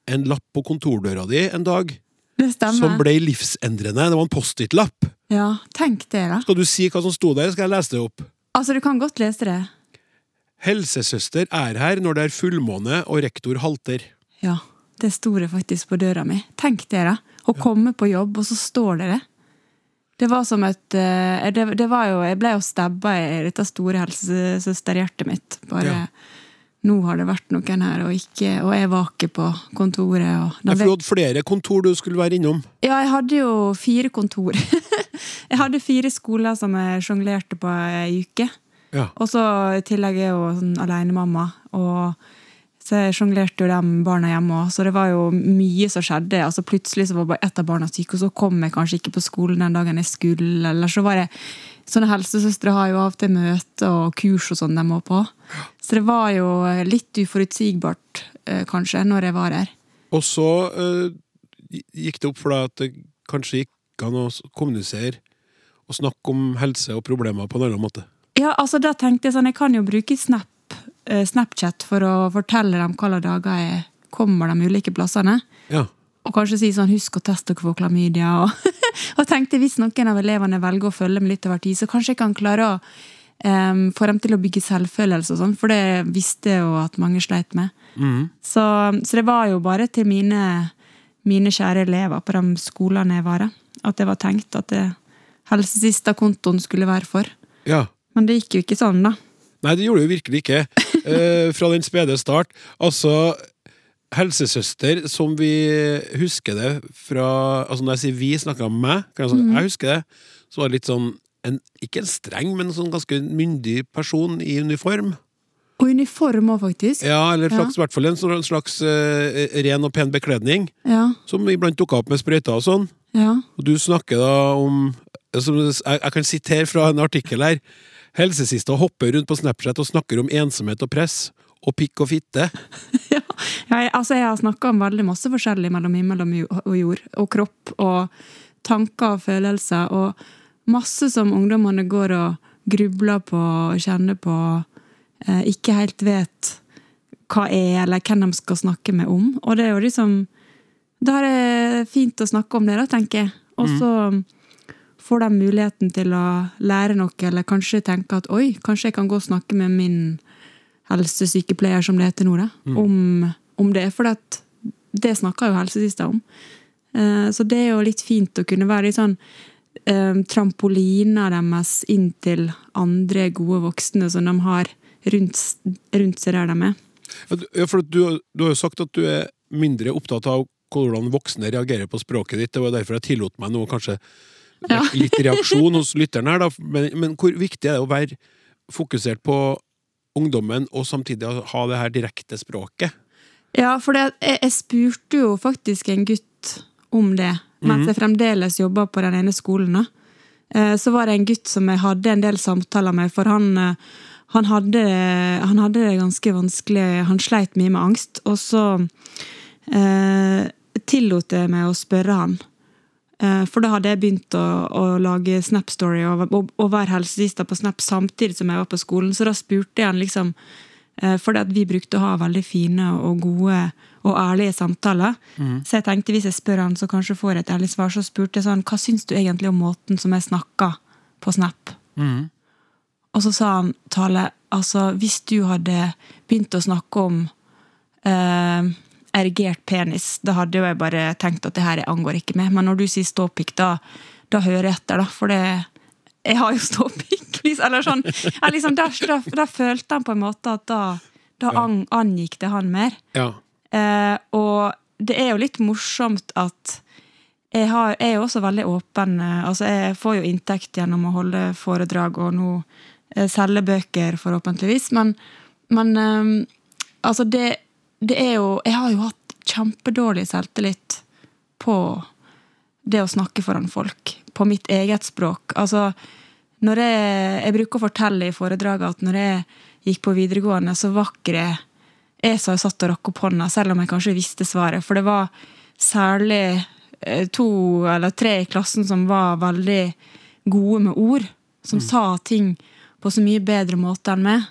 [SPEAKER 2] en lapp på kontordøra di en dag,
[SPEAKER 8] Det stemmer.
[SPEAKER 2] som ble livsendrende. Det var en Post-It-lapp.
[SPEAKER 8] Ja, tenk det, da.
[SPEAKER 2] Skal du si hva som sto der? Skal jeg lese det opp?
[SPEAKER 8] Altså, du kan godt lese det.
[SPEAKER 2] Helsesøster er her når det er fullmåne og rektor halter.
[SPEAKER 8] Ja, det sto det faktisk på døra mi. Tenk det, da. Å komme på jobb, og så står det det. Det var som et eh, det, det var jo, Jeg ble jo stabba i dette store helsesøsterhjertet mitt. Bare
[SPEAKER 2] Ja.
[SPEAKER 8] Nå har det vært noen her, og, ikke, og jeg ikke på kontoret. Og
[SPEAKER 2] Jeg for du hadde flere kontor du skulle være innom.
[SPEAKER 8] Ja, jeg hadde jo fire kontor. [laughs] jeg hadde fire skoler som jeg sjonglerte på ei uke.
[SPEAKER 2] Ja.
[SPEAKER 8] Og så i tillegg er jeg jo sånn alenemamma. Og så jeg sjonglerte jo de barna hjemme òg. Så det var jo mye som skjedde. Altså Plutselig så var bare ett av barna syke, og så kom jeg kanskje ikke på skolen den dagen jeg skulle. Eller så var det Sånne helsesøstre har jo av og til møte og kurs og sånn de må på. Så det var jo litt uforutsigbart, eh, kanskje, når jeg var der.
[SPEAKER 2] Og så eh, gikk det opp for deg at det kanskje gikk an å kommunisere og snakke om helse og problemer på en annen måte.
[SPEAKER 8] Ja, altså da tenkte jeg sånn, jeg kan jo bruke Snap, Snapchat for å fortelle dem hvilke dager jeg kommer de ulike plassene.
[SPEAKER 2] Ja.
[SPEAKER 8] Og kanskje si sånn, husk å teste dere for klamydia. Og, [laughs] og tenkte hvis noen av elevene velger å følge med litt over tid, så kanskje jeg kan klare å um, få dem til å bygge selvfølelse og sånn, for det visste jeg jo at mange sleit med. Så, så det var jo bare til mine, mine kjære elever på de skolene jeg var at det var tenkt at det helsesista-kontoen skulle være for.
[SPEAKER 2] ja.
[SPEAKER 8] Men det gikk jo ikke sånn, da.
[SPEAKER 2] Nei, det gjorde du virkelig ikke. [laughs] Eh, fra den spede start. Altså, helsesøster, som vi husker det fra Altså, når jeg sier vi, snakker jeg om meg. Kan jeg, si, jeg husker det. Så var det litt sånn en, Ikke en streng, men en sånn ganske myndig person i uniform.
[SPEAKER 8] Og uniform òg, faktisk.
[SPEAKER 2] Ja, eller slags, ja. hvert fall en sånn slags uh, ren og pen bekledning.
[SPEAKER 8] Ja,
[SPEAKER 2] Som iblant dukka opp med sprøyter og sånn.
[SPEAKER 8] ja.
[SPEAKER 2] Og du snakker da om jeg, jeg kan sitere fra en artikkel her. Helsesista hopper rundt på Snapchat og snakker om ensomhet og press. Og pikk og fitte. [laughs]
[SPEAKER 8] ja. Jeg, altså, jeg har snakka om veldig masse forskjellig mellom himmel og jord. Og kropp og tanker og følelser. Og masse som ungdommene går og grubler på og kjenner på. Eh, ikke helt vet hva er, eller hvem de skal snakke med om. Og det er jo liksom Da er det fint å snakke om det, da, tenker jeg. Og så får de muligheten til å lære noe, eller kanskje tenke at oi, kanskje jeg kan gå og snakke med min helsesykepleier, som det heter nå, da, om, om det. For det, det snakker jo helsesista om. Uh, Så det er jo litt fint å kunne være litt sånn uh, trampolina deres inn til andre gode voksne som de har rundt, rundt seg der de er.
[SPEAKER 2] Ja, for du, du har jo sagt at du er mindre opptatt av hvordan voksne reagerer på språket ditt. Det var derfor jeg tillot meg noe kanskje
[SPEAKER 8] Ja.
[SPEAKER 2] litt reaksjon hos lytteren her. Da. Men, men hvor viktig er det å være fokusert på ungdommen og samtidig ha det her direkte språket?
[SPEAKER 8] Ja, for det, jeg, jeg spurte jo faktisk en gutt om det, mens jeg fremdeles jobba på den ene skolen. da. Eh, Så var det en gutt som jeg hadde en del samtaler med, for han, eh, han, hadde, han hadde det ganske vanskelig. Han sleit mye med angst. Og så eh, tillot jeg meg å spørre han. Eh, For da hadde jeg begynt å, å lage Snap Story og, og, og være helsesista på Snap samtidig som jeg var på skolen. Så da spurte jeg han liksom For Fordi at vi brukte å ha veldig fine og gode og ærlige samtaler. Så jeg tenkte hvis jeg spør han, så kanskje får jeg et ærlig svar. Så spurte jeg sånn Hva syns du egentlig om måten som jeg snakka på Snap? Og så sa han Tale, altså hvis du hadde begynt å snakke om eh, erigert penis, da hadde jo jeg bare tenkt at det her angår ikke meg. Men når du sier ståpikk, da, da hører jeg etter, da. For det Jeg har jo [laughs] ståpikk! liksom, Eller sånn. Jeg liksom, da, da, da følte han på en måte at da, da an, angikk det han mer.
[SPEAKER 2] Ja.
[SPEAKER 8] Eh, og det er jo litt morsomt at jeg, har, jeg er jo også veldig åpen. eh, altså Jeg får jo inntekt gjennom å holde foredrag og nå eh, selge bøker, forhåpentligvis. Men, men um, altså det, det er jo Jeg har jo hatt kjempedårlig selvtillit på det å snakke foran folk. På mitt eget språk. Altså, når jeg, jeg bruker å fortelle i foredraget at når jeg gikk på videregående, så var ikke det jeg som satt og rakk opp hånda, selv om jeg kanskje visste svaret. For det var særlig eh, to eller tre i klassen som var veldig gode med ord. Som sa ting på så mye bedre måte enn meg.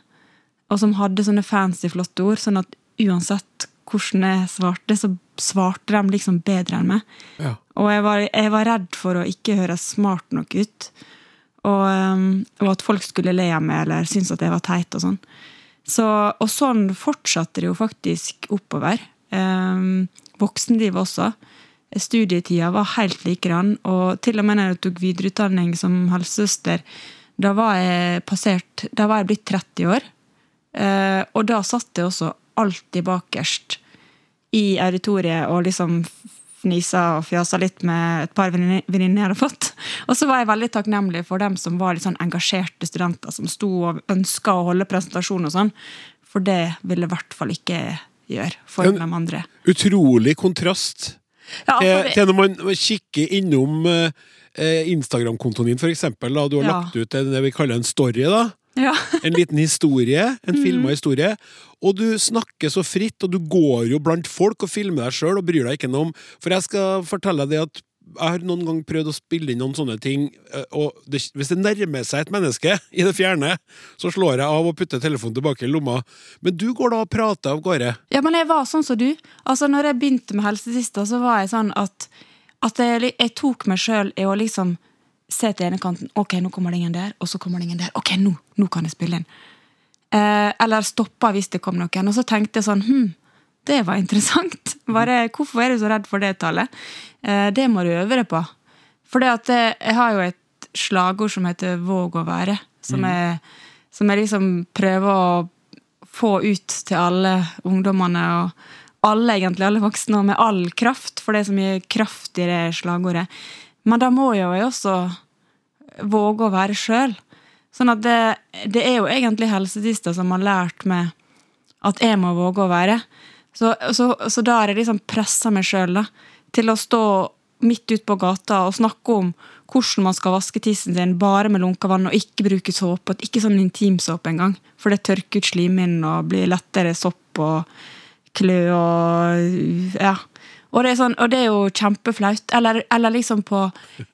[SPEAKER 8] Og som hadde sånne fancy, flotte ord. Sånn at uansett hvordan jeg svarte, så svarte de liksom bedre enn meg.
[SPEAKER 2] Ja.
[SPEAKER 8] Og jeg var, jeg var redd for å ikke høres smart nok ut. Og, um, og at folk skulle le av meg eller synes at jeg var teit og sånn. Så, og sånn fortsatte det jo faktisk oppover. Um, voksenlivet også. Studietida var helt likedan. Og til og med når jeg tok videreutdanning som helsesøster, da var jeg passert Da var jeg blitt 30 år. Uh, og da satt jeg også alltid bakerst i auditoriet og liksom fnisa og fjasa litt med et par venninner jeg hadde fått. Og så var jeg veldig takknemlig for dem som var litt sånn engasjerte studenter, som sto og ønska å holde presentasjon og sånn. For det ville i hvert fall ikke gjøre for
[SPEAKER 2] en
[SPEAKER 8] de andre.
[SPEAKER 2] Utrolig kontrast
[SPEAKER 8] Ja,
[SPEAKER 2] til, til når man kikker innom eh, eh, Instagram-kontoen din. Da. Du har
[SPEAKER 8] Ja.
[SPEAKER 2] lagt ut det vi kaller en story. da.
[SPEAKER 8] Ja. [laughs]
[SPEAKER 2] En liten historie, en
[SPEAKER 8] Mm.
[SPEAKER 2] filma historie. Og du snakker så fritt, og du går jo blant folk og filmer deg sjøl og bryr deg ikke noe om For jeg skal fortelle deg det at jeg har noen gang prøvd å spille inn noen sånne ting, eh, og det, hvis det nærmer seg et menneske [laughs] i det fjerne, så slår jeg av og putter telefonen tilbake i lomma. Men du går da og prater av gårde.
[SPEAKER 8] Ja, men jeg var sånn som du. Altså, når jeg begynte med helsesista, så var jeg sånn at, at jeg, jeg tok meg sjøl i å liksom se til ene kanten. Ok, nå kommer det ingen der, og så kommer det ingen der. Ok, nå, nå kan jeg spille inn. Eh, eller stoppa hvis det kom noen. Og så tenkte jeg sånn Hm, det var interessant. [laughs] Bare, hvorfor er du så redd for det tallet? Eh, det må du øve deg på. For det at jeg, jeg har jo et slagord som heter 'våg å være', som, jeg, som jeg liksom prøver å få ut til alle ungdommene og alle egentlig, alle voksne, og med all kraft, for det er så mye kraft i det slagordet. Men da må jo jeg også våge å være sjøl. Sånn at det, det er jo egentlig helsedister som har lært meg at jeg må våge å være. Så, så, så da har jeg liksom pressa meg sjøl til å stå midt ute på gata og snakke om hvordan man skal vaske tissen sin bare med lunka vann og ikke bruke såpe. Ikke sånn intimsåpe engang, for det tørker ut slimhinnen og blir lettere sopp og klø og ja. Og det er, sånn, og det er jo kjempeflaut. Eller, eller liksom på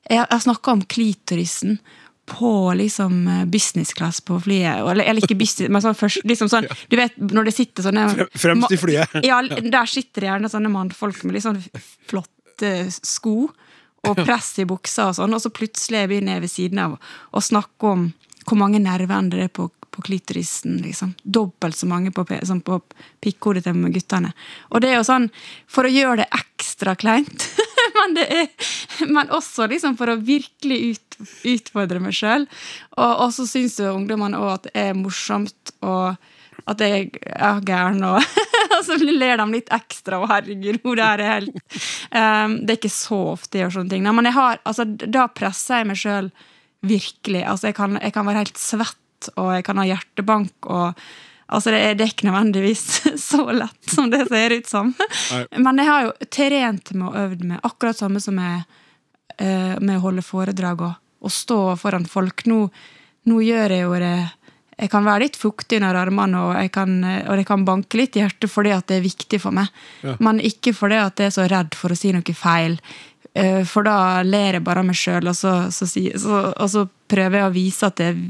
[SPEAKER 8] Jeg har snakka om klitorisen på liksom eh, business class på flyet. Eller, eller ikke business, men sånn først, liksom sånn Du vet når det sitter sånne
[SPEAKER 2] fremst i flyet.
[SPEAKER 8] Ja, der sitter det gjerne sånne mannfolk med litt sånn flotte sko. og press i buksa og sånn, og så plutselig begynner jeg ved siden av å snakke om hvor mange nerveender det er på, på klitorisen. liksom. Dobbelt så mange på, sånn på pikkhodet til guttene. Og det er jo sånn, for å gjøre det ekstra kleint, [laughs] men, er, men også liksom for å virkelig ut, utfordre meg sjøl. Og, så syns jo ungdommene òg at det er morsomt, og at jeg er gæren, og, [laughs] og så ler de litt ekstra. Og herregud, hvor det er helt um, Det er ikke så ofte jeg gjør sånne ting. Nei, men har, altså, da presser jeg meg sjøl virkelig. Altså, jeg kan, jeg kan være helt svett, og jeg kan ha hjertebank. og Altså, det er, det er ikke nødvendigvis [laughs] så lett som det ser ut som. Men jeg har jo trent med og øvd med akkurat samme som jeg eh, med å holde foredrag og, og stå foran folk. Nå, nå gjør jeg jo det Jeg kan være litt fuktig under armene, og, jeg kan, eh, og det kan banke litt i hjertet fordi at det er viktig for meg. Men ikke fordi at jeg er så redd for å si noe feil. Eh, For da ler jeg bare av meg sjøl, og, så, så, så, og så prøver jeg å vise at det er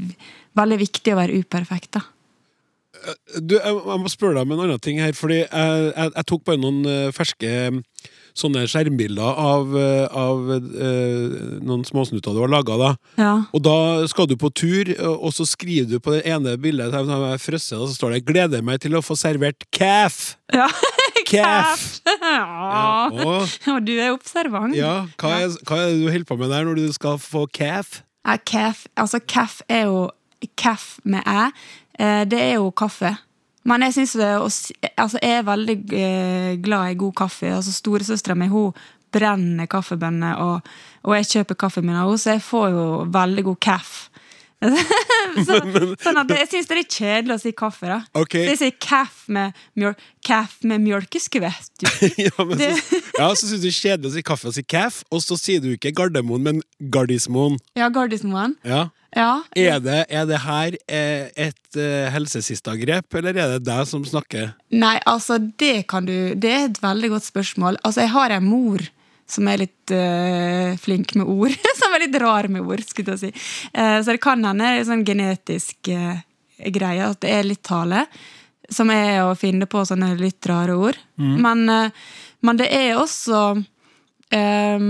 [SPEAKER 8] veldig viktig å være uperfekt. da.
[SPEAKER 2] Du, jeg, jeg må spørre deg om en annen ting her, fordi jeg, jeg, jeg tok bare noen eh, ferske eh, sånne skjermbilder av, eh, av eh, noen småsnutter du har laga, da.
[SPEAKER 8] Ja.
[SPEAKER 2] Og da skal du på tur, og så skriver du på det ene bildet der jeg har frosset, og så står det 'Gleder meg til å få servert caff'.
[SPEAKER 8] Ja. [laughs]
[SPEAKER 2] Caff!
[SPEAKER 8] Ja.
[SPEAKER 2] Og, [laughs]
[SPEAKER 8] Og du er observant.
[SPEAKER 2] ja, hva er, hva er det du holder på med der når du skal få caff?
[SPEAKER 8] Ja, Caff, altså er jo Caff med æ. eh, Det er jo kaffe. Men jeg synes altså jeg er veldig eh, glad i god kaffe. Altså Storesøstera mi brenner kaffebønner, og, og jeg kjøper kaffen min av henne, så jeg får jo veldig god caff. [laughs] så, [laughs] sånn at jeg syns det er litt kjedelig å si kaffe. da
[SPEAKER 2] Ok.
[SPEAKER 8] Så jeg sier kaff med, mjøl, caff med mjølkeskvett. [laughs]
[SPEAKER 2] ja, men
[SPEAKER 8] Det-
[SPEAKER 2] så, ja, så syns du det er kjedelig å si kaffe og si kaff, og så sier du ikke Gardermoen, men Gardismoen.
[SPEAKER 8] Ja, Gardismoen.
[SPEAKER 2] Ja.
[SPEAKER 8] Ja.
[SPEAKER 2] Er det, er det her eh, et eh, helsesistagrep, eller er det deg som snakker?
[SPEAKER 8] Nei, altså, det kan du Det er et veldig godt spørsmål. Altså, jeg har en mor som er litt uh, flink med ord. [laughs] som er litt rar med ord, skulle jeg si. Uh, så det kan hende det er sånn genetisk uh, greie, at det er litt tale. Som er å finne på sånne litt rare ord. Men, eh, men det er også um,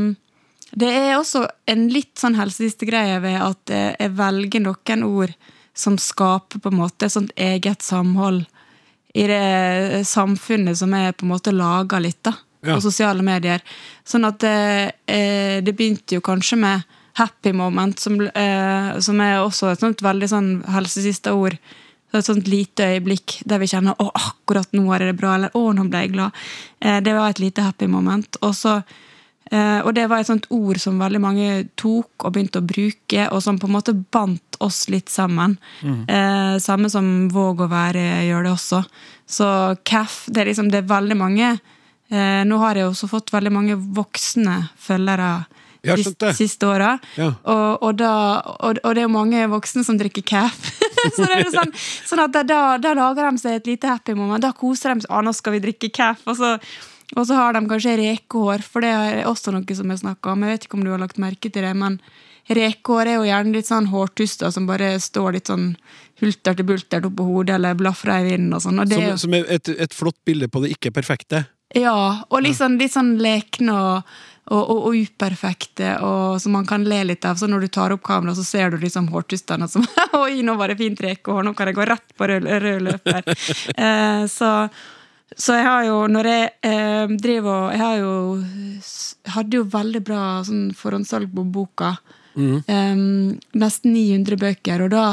[SPEAKER 8] det er også en litt sånn helsesistegreie ved at jeg velger noen ord som skaper på en måte et sånt eget samhold i det samfunnet som er på en måte laga litt, da.
[SPEAKER 2] Ja.
[SPEAKER 8] På sosiale medier. Sånn at det, eh, det begynte jo kanskje med happy moment, som, eh, som er også et sånt veldig sånn helsesiste ord. Så Et sånt lite øyeblikk der vi kjenner 'å, akkurat nå er det bra', eller 'å, nå ble jeg glad'. Eh, det var et lite happy moment. Og så Eh, og det var et sånt ord som veldig mange tok og begynte å bruke, og som på en måte bandt oss litt sammen. Eh, samme som Våg å være gjør det også. Så CAF, det er liksom det er veldig mange eh, Nå har jeg også fått veldig mange voksne følgere de
[SPEAKER 2] siste,
[SPEAKER 8] siste åra.
[SPEAKER 2] Ja.
[SPEAKER 8] Og, og, og, og det er jo mange voksne som drikker cap. [laughs] så det er sånn, sånn at da, da, lager de seg et lite happy moment. Da koser de seg. Ah, nå skal vi drikke cap'. Og så, og så har de kanskje rekehår, for det er også noe som jeg snakker om. Jeg vet ikke om du har lagt merke til det, men rekehår er jo gjerne litt sånn hårtuster som bare står litt sånn hulter til bulter oppå hodet eller blafrer i vinden og sånn.
[SPEAKER 2] Som, som et, et flott bilde på det ikke-perfekte.
[SPEAKER 8] Ja, og sånn, litt sånn lekne og, og, og, og uperfekte, og som man kan le litt av. Så når du tar opp kameraet, så ser du liksom hårtustene som [laughs] Oi, nå var det fint rekehår, nå kan jeg gå rett på rød, rød løper. [laughs] eh, så, så jeg har jo, når jeg eh, driver og Jeg har jo hadde jo veldig bra sånn forhåndssalg på boka. Eh, nesten 900 bøker, og da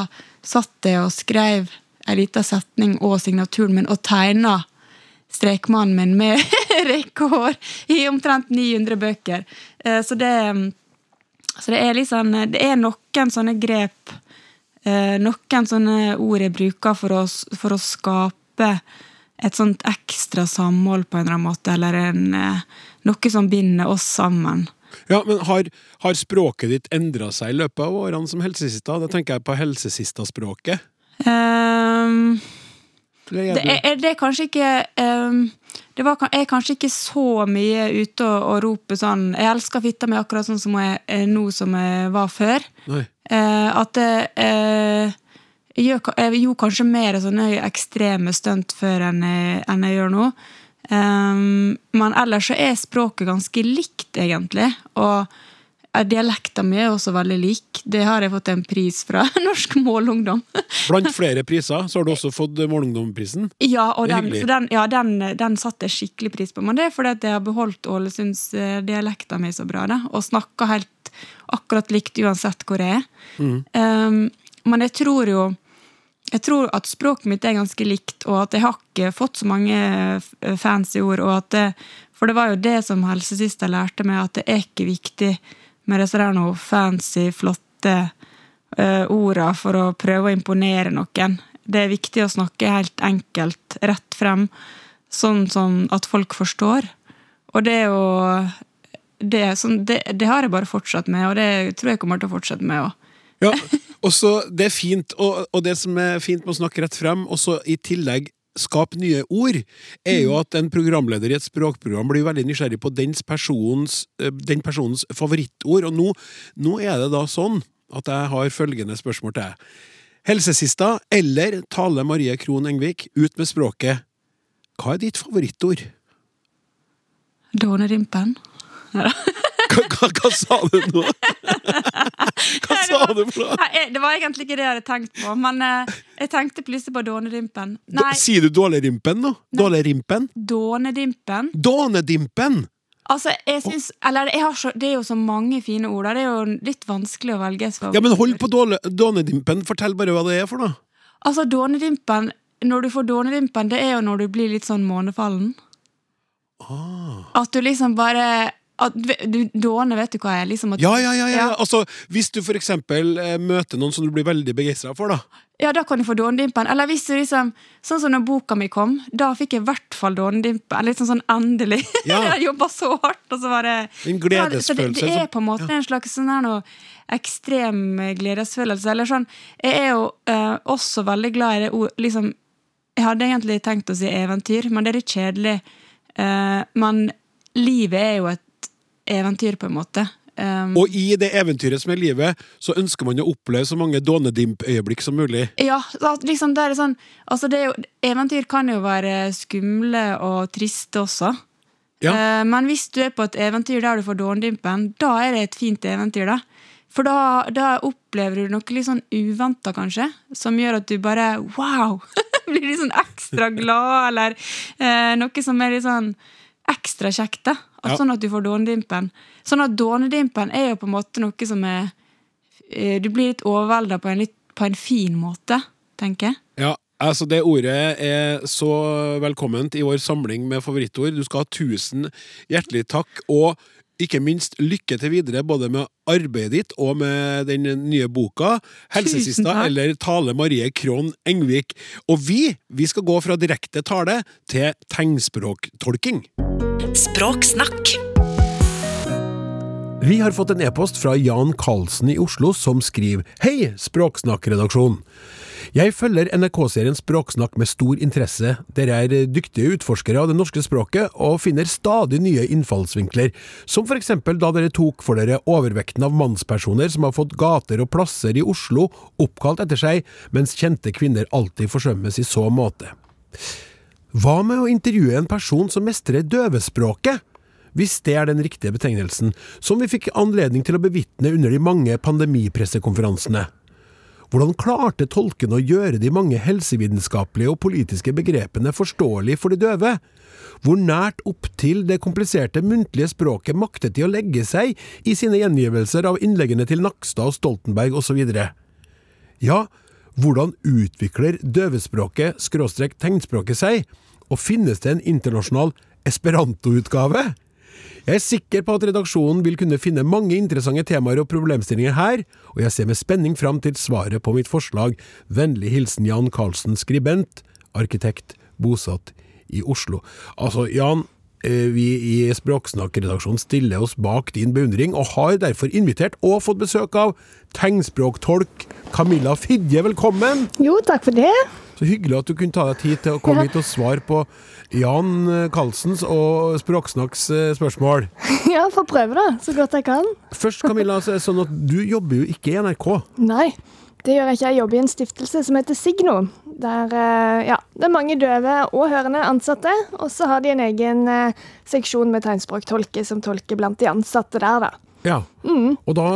[SPEAKER 8] satt jeg og skrev ei lita setning og signaturen min og tegna strekmannen min med [laughs] rekord i omtrent 900 bøker. Eh, Så det, så det er liksom Det er noen sånne grep, eh, noen sånne ord jeg bruker for å, for å skape et sånt ekstra samhold på en eller annen måte, eller en, noe som binder oss sammen.
[SPEAKER 2] Ja, men har, har språket ditt endra seg i løpet av årene som helsesista? Da tenker jeg på helsesista-språket.
[SPEAKER 8] Um,
[SPEAKER 2] Er
[SPEAKER 8] Det er, det kanskje ikke um, Det var, er kanskje ikke så mye ute og, og rope sånn 'Jeg elsker fitta mi akkurat sånn som jeg er nå som jeg var før'. Eh, at det eh, jeg, gjør, jeg gjorde kanskje mer sånne ekstreme stunt før enn jeg, enn jeg gjør nå. Um, men ellers så er språket ganske likt, egentlig. Og Dialekta mi er også veldig lik. Det har jeg fått en pris fra [laughs] Norsk Målungdom.
[SPEAKER 2] Blant flere priser så har du også fått Målungdomprisen.
[SPEAKER 8] Ja, og den, den, ja, den, den satte jeg skikkelig pris på. Men det er fordi at jeg har beholdt Ålesundsdialekta mi så bra, da, og snakka helt akkurat likt uansett hvor jeg er. Um, men jeg tror jo jeg tror at språket mitt er ganske likt, og at jeg har ikke fått så mange f- fancy ord. Og at det, for det var jo det som helsesøster lærte meg, at det er ikke viktig med disse der noe fancy, flotte uh, orda for å prøve å imponere noen. Det er viktig å snakke helt enkelt, rett frem, sånn som at folk forstår. Og det jo det, sånn, det, det har jeg bare fortsatt med, og det tror jeg kommer til å fortsette med òg.
[SPEAKER 2] Ja, og så Det er fint, og, og det som er fint med å snakke rett frem, og så i tillegg skape nye ord, er jo at en programleder i et språkprogram blir veldig nysgjerrig på dens persons, eh, den personens favorittord. Og nå, nå er det da sånn at jeg har følgende spørsmål til deg. Helsesista eller Tale Marie Krohn Engvik, ut med språket. Hva er ditt favorittord?
[SPEAKER 8] Dånerimpen. [laughs]
[SPEAKER 2] Hva, hva, sa du nå? [laughs] Hva sa du for noe?
[SPEAKER 8] Det var egentlig ikke det jeg hadde tenkt på, men eh, jeg tenkte plutselig på Dånedimpen. Nei,
[SPEAKER 2] Sier du dålerimpen nå? Dålerimpen?
[SPEAKER 8] dånedimpen.
[SPEAKER 2] Dånedimpen!
[SPEAKER 8] Altså, jeg syns Eller så, det er jo så mange fine ord. Det er jo litt vanskelig å velge.
[SPEAKER 2] Ja, men hold på dånedimpen. Fortell bare hva det er for noe.
[SPEAKER 8] Altså, dånedimpen Når du får dånedimpen, det er jo når du blir litt sånn månefallen.
[SPEAKER 2] Ah.
[SPEAKER 8] At du liksom bare at, du, Dåne, vet du hva er? Liksom at,
[SPEAKER 2] Ja, ja, ja, ja.
[SPEAKER 8] Ja.
[SPEAKER 2] Altså, Hvis du for eksempel eh, møter noen som du blir veldig begeistra for, da.
[SPEAKER 8] Ja, da kan du få dånedimpen. Eller hvis du liksom Sånn som når boka mi kom, da fikk jeg i hvert fall dånedimpen. Litt sånn sånn endelig. [laughs]
[SPEAKER 2] Ja.
[SPEAKER 8] jeg jobba så hardt, og så var det
[SPEAKER 2] En
[SPEAKER 8] Ja, så det, er på en måte en slags sånn her noe ekstrem gledesfølelse. Eller sånn Jeg er jo eh, også veldig glad i det ord liksom, Jeg hadde egentlig tenkt å si eventyr, men det er litt kjedelig. Eh, men livet er jo et eventyr, på en måte. Um,
[SPEAKER 2] Og i det eventyret som er livet, så ønsker man å oppleve så mange dånedimp-øyeblikk som mulig.
[SPEAKER 8] Ja, liksom det er sånn altså det er jo, Eventyr kan jo være skumle og triste også.
[SPEAKER 2] Ja.
[SPEAKER 8] Uh, men hvis du er på et eventyr der du får Dånedimpen, da er det et fint eventyr. da. For da, da opplever du noe litt sånn uventa, kanskje, som gjør at du bare wow! [laughs] Blir litt sånn ekstra glad, eller uh, noe som er litt sånn ekstra kjekt. da.
[SPEAKER 2] Ja.
[SPEAKER 8] Sånn at du får dånedimpen. Sånn at dånedimpen er jo på en måte noe som er eh, Du blir litt overvelda på, en på en fin måte, tenker jeg.
[SPEAKER 2] Ja, altså Det ordet er så velkomment i vår samling med favorittord. Du skal ha tusen hjertelig takk, og ikke minst lykke til videre både med arbeidet ditt og med den nye boka 'Helsesista' eller 'Tale Marie Krohn Engvik'. Og vi, vi skal gå fra direkte tale til tegnspråktolking.
[SPEAKER 1] Språksnakk.
[SPEAKER 2] Vi har fått en e-post fra Jan Karlsen i Oslo som skriver Hei, Språksnakk-redaksjon. Jeg følger NRK-serien Språksnakk med stor interesse. Dere er dyktige utforskere av det norske språket og finner stadig nye innfallsvinkler, som for eksempel da dere tok for dere overvekten av mannspersoner som har fått gater og plasser i Oslo oppkalt etter seg, mens kjente kvinner alltid forsømmes i så måte. Hva med å intervjue en person som mestrer døvespråket? Hvis det er den riktige betegnelsen, som vi fikk anledning til å bevitne under de mange pandemipressekonferansene. Hvordan klarte tolkene å gjøre de mange helsevitenskapelige og politiske begrepene forståelig for de døve? Hvor nært opp til det kompliserte muntlige språket maktet de å legge seg i sine gjengivelser av innleggene til Nakstad og Stoltenberg osv.? Ja, hvordan utvikler døvespråket skråstrek tegnspråket seg, og finnes det en internasjonal esperanto-utgave? Jeg er sikker på at redaksjonen vil kunne finne mange interessante temaer og problemstillinger her, og jeg ser med spenning fram til svaret på mitt forslag. Vennlig hilsen Jan Karlsen, skribent, arkitekt, bosatt i Oslo. Altså, Jan, eh, vi i Språksnakk-redaksjonen stiller oss bak din beundring, og har derfor invitert og fått besøk av tegnspråktolk Camilla Fidje. Velkommen!
[SPEAKER 9] Jo, takk for det.
[SPEAKER 2] Så hyggelig at du kunne ta deg tid til å komme
[SPEAKER 9] Ja.
[SPEAKER 2] hit og svare på Jan eh, Karlsens og Språksnakks eh, spørsmål. [laughs]
[SPEAKER 9] Ja, får prøve da, så godt jeg kan. [laughs]
[SPEAKER 2] Først, Camilla, så er det sånn at du jobber jo ikke i NRK.
[SPEAKER 9] Nei, det gjør jeg ikke. Jeg jobber i en stiftelse som heter Signo. Der eh, ja, det er mange døve og hørende ansatte. Og så har de en egen seksjon med tegnspråktolker som tolker blant de ansatte der, da.
[SPEAKER 2] Ja. Og da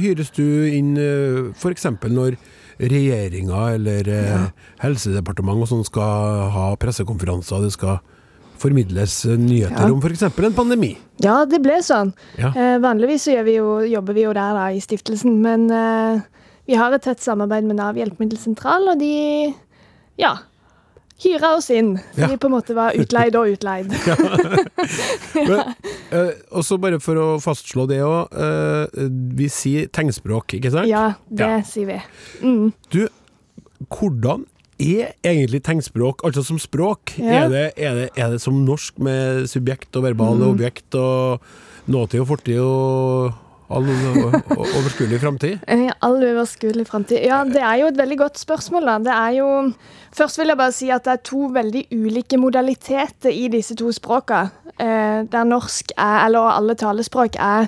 [SPEAKER 2] hyres du inn f.eks. når regjeringa eller ja. Helsedepartementet og sånn skal ha pressekonferanser, det skal formidles eh, nyheter
[SPEAKER 9] Ja.
[SPEAKER 2] om f.eks. en pandemi.
[SPEAKER 9] Ja, det ble sånn.
[SPEAKER 2] Ja.
[SPEAKER 9] Eh, vanligvis så vi jo, jobber vi jo der da, i stiftelsen, men eh, vi har et tett samarbeid med Nav hjelpemiddelsentral, og de ja, hyra oss inn. Så
[SPEAKER 2] Ja.
[SPEAKER 9] vi på en måte var utleid og utleid. [laughs]
[SPEAKER 2] Men, eh, og så bare for å fastslå det òg, vi sier tegnspråk, ikke sant?
[SPEAKER 9] Ja, det
[SPEAKER 2] Ja.
[SPEAKER 9] sier vi. Mm.
[SPEAKER 2] Du, hvordan er egentlig tegnspråk, altså som språk?
[SPEAKER 9] Ja.
[SPEAKER 2] Er, det, er, det, er det som norsk med subjekt og verbal
[SPEAKER 9] Mm.
[SPEAKER 2] objekt og nåtid og fortid og all overskuelig framtid? [laughs]
[SPEAKER 9] All overskuelig framtid. Ja, det er jo et veldig godt spørsmål, da. Det er jo Først vil jeg bare si at det er to veldig ulike modaliteter i disse to språka. Eh, der norsk er, eller alle talespråk, er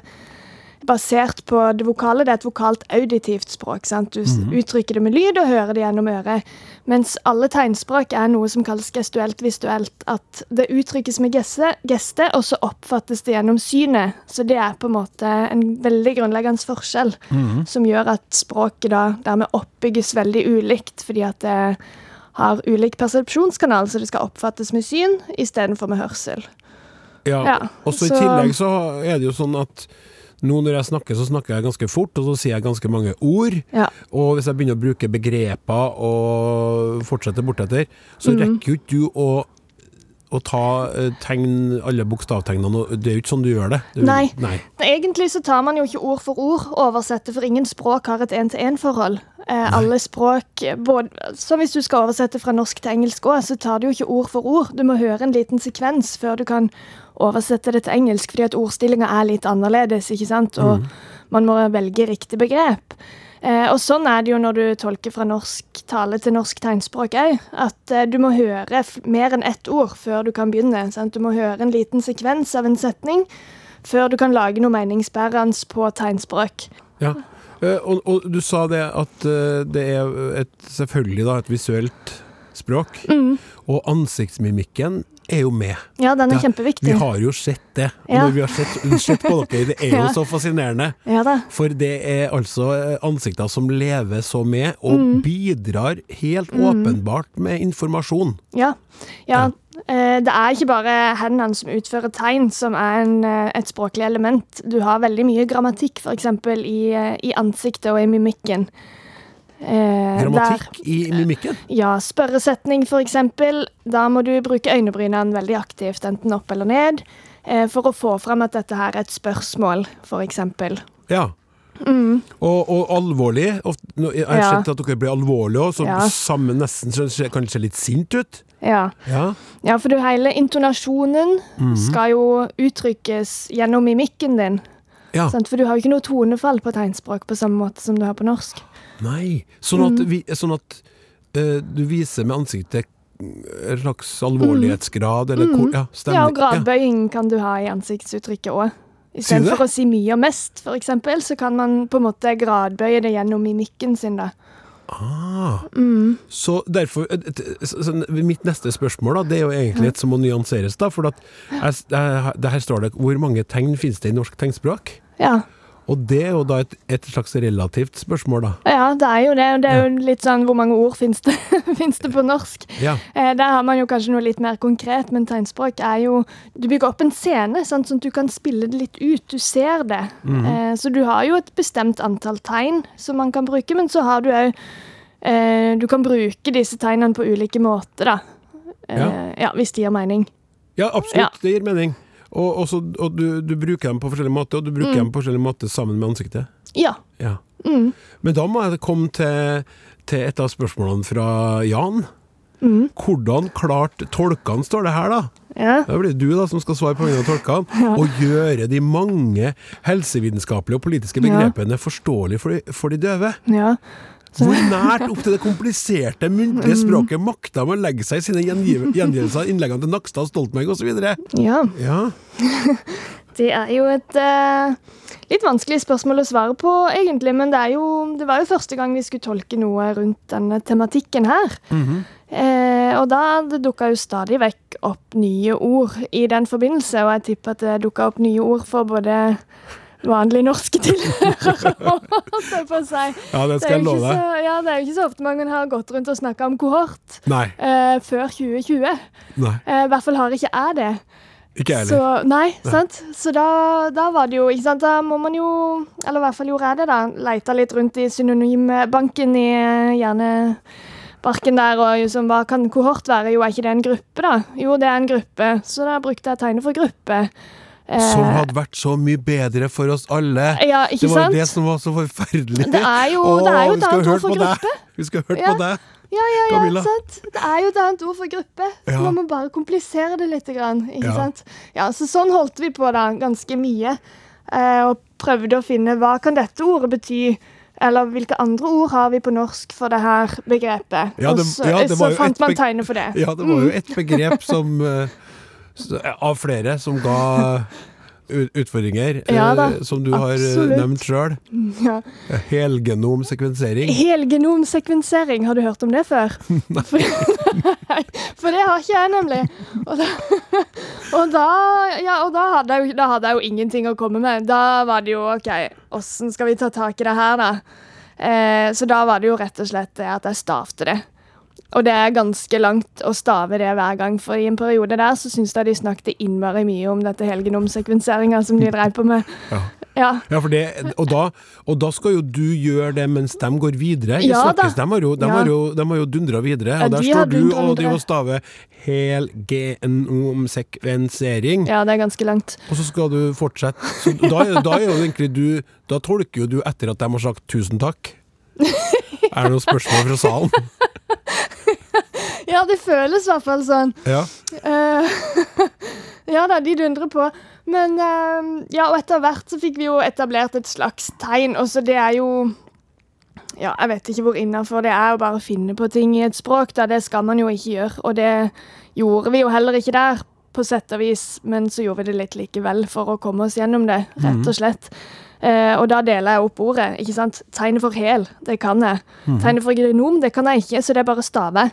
[SPEAKER 9] basert på det vokale. Det er et vokalt auditivt språk. sant? Du s- uttrykker det med lyd og hører det gjennom øret. Mens alle tegnspråk er noe som kalles gestuelt visuelt. At det uttrykkes med geste, og så oppfattes det gjennom synet. Så det er på en måte en veldig grunnleggende forskjell som gjør at språket da dermed oppbygges veldig ulikt, fordi at det har ulik persepsjonskanal, så det skal oppfattes med syn istedenfor med hørsel.
[SPEAKER 2] Ja.
[SPEAKER 9] Ja,
[SPEAKER 2] og så i tillegg så er det jo sånn at nå når jeg snakker, så snakker jeg ganske fort, og så sier jeg ganske mange ord.
[SPEAKER 9] Ja.
[SPEAKER 2] Og hvis jeg begynner å bruke begreper og fortsetter bortetter, så rekker jo ikke du å, å ta eh, tegn, alle bokstavtegnene. Det er jo ikke sånn du gjør det. Du,
[SPEAKER 9] Nei.
[SPEAKER 2] nei.
[SPEAKER 9] Egentlig så tar man jo ikke ord for ord oversette, for ingen språk har et én-til-én-forhold. Eh, alle språk, både, som hvis du skal oversette fra norsk til engelsk òg, så tar du jo ikke ord for ord. Du må høre en liten sekvens før du kan oversette det til engelsk, fordi at ordstillinga er litt annerledes, ikke sant? Og man må velge riktig begrep. Eh, og sånn er det jo når du tolker fra norsk tale til norsk tegnspråk òg. At eh, du må høre mer enn ett ord før du kan begynne. Sant? Du må høre en liten sekvens av en setning før du kan lage noe meningsbærende på tegnspråk.
[SPEAKER 2] Ja. Eh, og, og du sa det at eh, det er et, selvfølgelig da, et visuelt språk,
[SPEAKER 9] Mm.
[SPEAKER 2] og ansiktsmimikken er jo med.
[SPEAKER 9] Ja, den er
[SPEAKER 2] Ja,
[SPEAKER 9] kjempeviktig.
[SPEAKER 2] Vi har jo sett det.
[SPEAKER 9] Ja.
[SPEAKER 2] Når vi har sett, sett på dere, det er jo [laughs] så fascinerende.
[SPEAKER 9] Ja.
[SPEAKER 2] For det er altså eh, ansikter som lever så med, og
[SPEAKER 9] Mm.
[SPEAKER 2] bidrar helt åpenbart med informasjon.
[SPEAKER 9] Ja. ja. eh, det er ikke bare hendene som utfører tegn som er en, eh, et språklig element. Du har veldig mye grammatikk, f.eks. I, i ansiktet og i mimikken. Eh,
[SPEAKER 2] Grammatikk i mimikken.
[SPEAKER 9] Ja, spørresetning f.eks. Da må du bruke øynebrynene veldig aktivt, enten opp eller ned, eh, for å få frem at dette her er et spørsmål, f.eks.
[SPEAKER 2] Ja. Og, og alvorlig. Jeg har skjønt at dere blir alvorlige òg, så
[SPEAKER 9] Ja.
[SPEAKER 2] sammen nesten kan det se litt sint ut.
[SPEAKER 9] Ja.
[SPEAKER 2] Ja.
[SPEAKER 9] Ja, for du, hele intonasjonen
[SPEAKER 2] Mhm.
[SPEAKER 9] skal jo uttrykkes gjennom mimikken din.
[SPEAKER 2] Ja.
[SPEAKER 9] Sant? For du har jo ikke noe tonefall på tegnspråk på samme måte som du har på norsk.
[SPEAKER 2] Nei. Sånn at,
[SPEAKER 9] Mm.
[SPEAKER 2] vi, sånn at uh, du viser med ansiktet en slags alvorlighetsgrad, eller hvor Ja, stemmer.
[SPEAKER 9] Mm. Ja, og gradbøying kan du ha i ansiktsuttrykket òg. Istedenfor å si mye og mest, eksempel, så kan man på en måte gradbøye det gjennom mimikken sin, da.
[SPEAKER 2] Ah.
[SPEAKER 9] Mm.
[SPEAKER 2] Så derfor eh, så, så, Mitt neste spørsmål da, det er jo egentlig et som må nyanseres. da, for at jeg, jeg, det Her står det hvor mange tegn finnes det i norsk tegnspråk?
[SPEAKER 9] Ja.
[SPEAKER 2] Og det er jo da et, et slags relativt spørsmål, da.
[SPEAKER 9] ja, det er jo det. og Det er jo litt sånn hvor mange ord finnes det, [laughs] finnes det på norsk.
[SPEAKER 2] Ja.
[SPEAKER 9] Eh, der har man jo kanskje noe litt mer konkret, men tegnspråk er jo Du bygger opp en scene, sant, sånn at du kan spille det litt ut. Du ser det. eh, så du har jo et bestemt antall tegn som man kan bruke, men så har du òg eh, Du kan bruke disse tegnene på ulike måter, da. Eh,
[SPEAKER 2] Ja.
[SPEAKER 9] ja, hvis det gir mening.
[SPEAKER 2] Ja, absolutt. Det gir mening. Og, og, så, og du, du bruker dem på forskjellige måter, og du bruker dem på forskjellige måter sammen med ansiktet.
[SPEAKER 9] Ja.
[SPEAKER 2] Ja. Men da må jeg komme til, til et av spørsmålene fra Jan. Hvordan klarte tolkene, står det her, da.
[SPEAKER 9] ja.
[SPEAKER 2] Da blir det du da som skal svare på vegne av tolkene. [laughs] Og gjøre de mange helsevitenskapelige og politiske
[SPEAKER 9] Ja.
[SPEAKER 2] begrepene forståelige for de, for de døve.
[SPEAKER 9] ja.
[SPEAKER 2] Hvor nært opp til det kompliserte muntlige språket makta man legge seg i sine gjengiv- gjengivelser av innleggene til Nakstad, Stoltenberg osv.?
[SPEAKER 9] ja.
[SPEAKER 2] Ja. [laughs]
[SPEAKER 9] Det er jo et uh, litt vanskelig spørsmål å svare på, egentlig. Men det, jo, det var jo første gang vi skulle tolke noe rundt denne tematikken her. eh, og da det dukka jo stadig vekk opp nye ord i den forbindelse, og jeg tipper at det dukka opp nye ord for både vanlige norske tilhørere, [laughs] på seg.
[SPEAKER 2] Ja, det skal jeg love deg.
[SPEAKER 9] ja, det er jo ikke så ofte man har gått rundt og snakka om kohort
[SPEAKER 2] Nei.
[SPEAKER 9] eh, før 2020.
[SPEAKER 2] Nei.
[SPEAKER 9] Eh, I hvert fall har ikke jeg det.
[SPEAKER 2] Ikke jeg
[SPEAKER 9] Så,
[SPEAKER 2] heller.
[SPEAKER 9] nei, sant? Så da, da var det jo ikke sant? Da må man jo, eller i hvert fall gjorde jeg det, da, leita litt rundt i synonymbanken i eh, hjernebarken der, og liksom, hva kan kohort være? Jo, er ikke det en gruppe, da? Jo, det er en gruppe, så da brukte jeg tegnet for gruppe. Eh,
[SPEAKER 2] Som hadde vært så mye bedre for oss alle.
[SPEAKER 9] Ja, ikke
[SPEAKER 2] det var jo det som var så forferdelig.
[SPEAKER 9] Det er jo-
[SPEAKER 2] Åh,
[SPEAKER 9] det er jo et annet ord for gruppe.
[SPEAKER 2] Vi skulle hørt
[SPEAKER 9] Ja.
[SPEAKER 2] på deg.
[SPEAKER 9] Ja, ja, ja,
[SPEAKER 2] Camilla.
[SPEAKER 9] sant. Det er jo et annet ord for gruppe. Så
[SPEAKER 2] Ja.
[SPEAKER 9] må man bare komplisere det litt. Ikke sant? Ja, så sånn holdt vi på da, ganske mye. Eh, og prøvde å finne hva kan dette ordet bety. Eller hvilke andre ord har vi på norsk for det her begrepet?
[SPEAKER 2] Ja, det-
[SPEAKER 9] og så,
[SPEAKER 2] ja, det
[SPEAKER 9] så
[SPEAKER 2] var jo
[SPEAKER 9] fant man tegnet for det.
[SPEAKER 2] Ja, det var jo et begrep som eh, [laughs] Av flere som ga utfordringer,
[SPEAKER 9] Ja da,
[SPEAKER 2] eh, som du har eh,
[SPEAKER 9] absolutt.
[SPEAKER 2] nevnt sjøl.
[SPEAKER 9] Ja.
[SPEAKER 2] Helgenomsekvensering.
[SPEAKER 9] Helgenomsekvensering, har du hørt om det før? [laughs] For, for det har ikke jeg, nemlig. Og da, [laughs] og da, ja, og da, hadde jeg, da hadde jeg jo ingenting å komme med. Da var det jo OK, åssen skal vi ta tak i det her, da? Eh, så da var det jo rett og slett det at jeg stavte det. Og det er ganske langt å stave det hver gang, for i en periode der så syns jeg de snakket innmari mye om dette helgenomsekvenseringa som de dreiv på med.
[SPEAKER 2] Ja.
[SPEAKER 9] Ja.
[SPEAKER 2] Ja, for det, og, da, og da skal jo du gjøre det mens de går videre.
[SPEAKER 9] Ja da.
[SPEAKER 2] snakkes, de har jo, de har jo, de har jo dundra videre, og der
[SPEAKER 9] de
[SPEAKER 2] står du og de og staver helgenomsekvensering.
[SPEAKER 9] ja, det er ganske langt.
[SPEAKER 2] Og så skal du fortsette. Så da, da er jo egentlig du Da tolker jo du etter at de har sagt tusen takk. [laughs] Er det noen spørsmål fra salen? [laughs]
[SPEAKER 9] Ja, det føles i hvert fall sånn.
[SPEAKER 2] Ja.
[SPEAKER 9] Uh, [laughs] ja da, de dundrer på. Men uh, ja, og etter hvert så fikk vi jo etablert et slags tegn. Og så det er jo Ja, jeg vet ikke hvor innafor det er å bare finne på ting i et språk. Da. Det skal man jo ikke gjøre. Og det gjorde vi jo heller ikke der, på sett og vis. Men så gjorde vi det litt likevel for å komme oss gjennom det, rett og slett. Eh, og da deler jeg opp ordet. ikke sant? Tegnet for hel, det kan jeg. Tegnet for genom, det kan jeg ikke, så det er bare stave.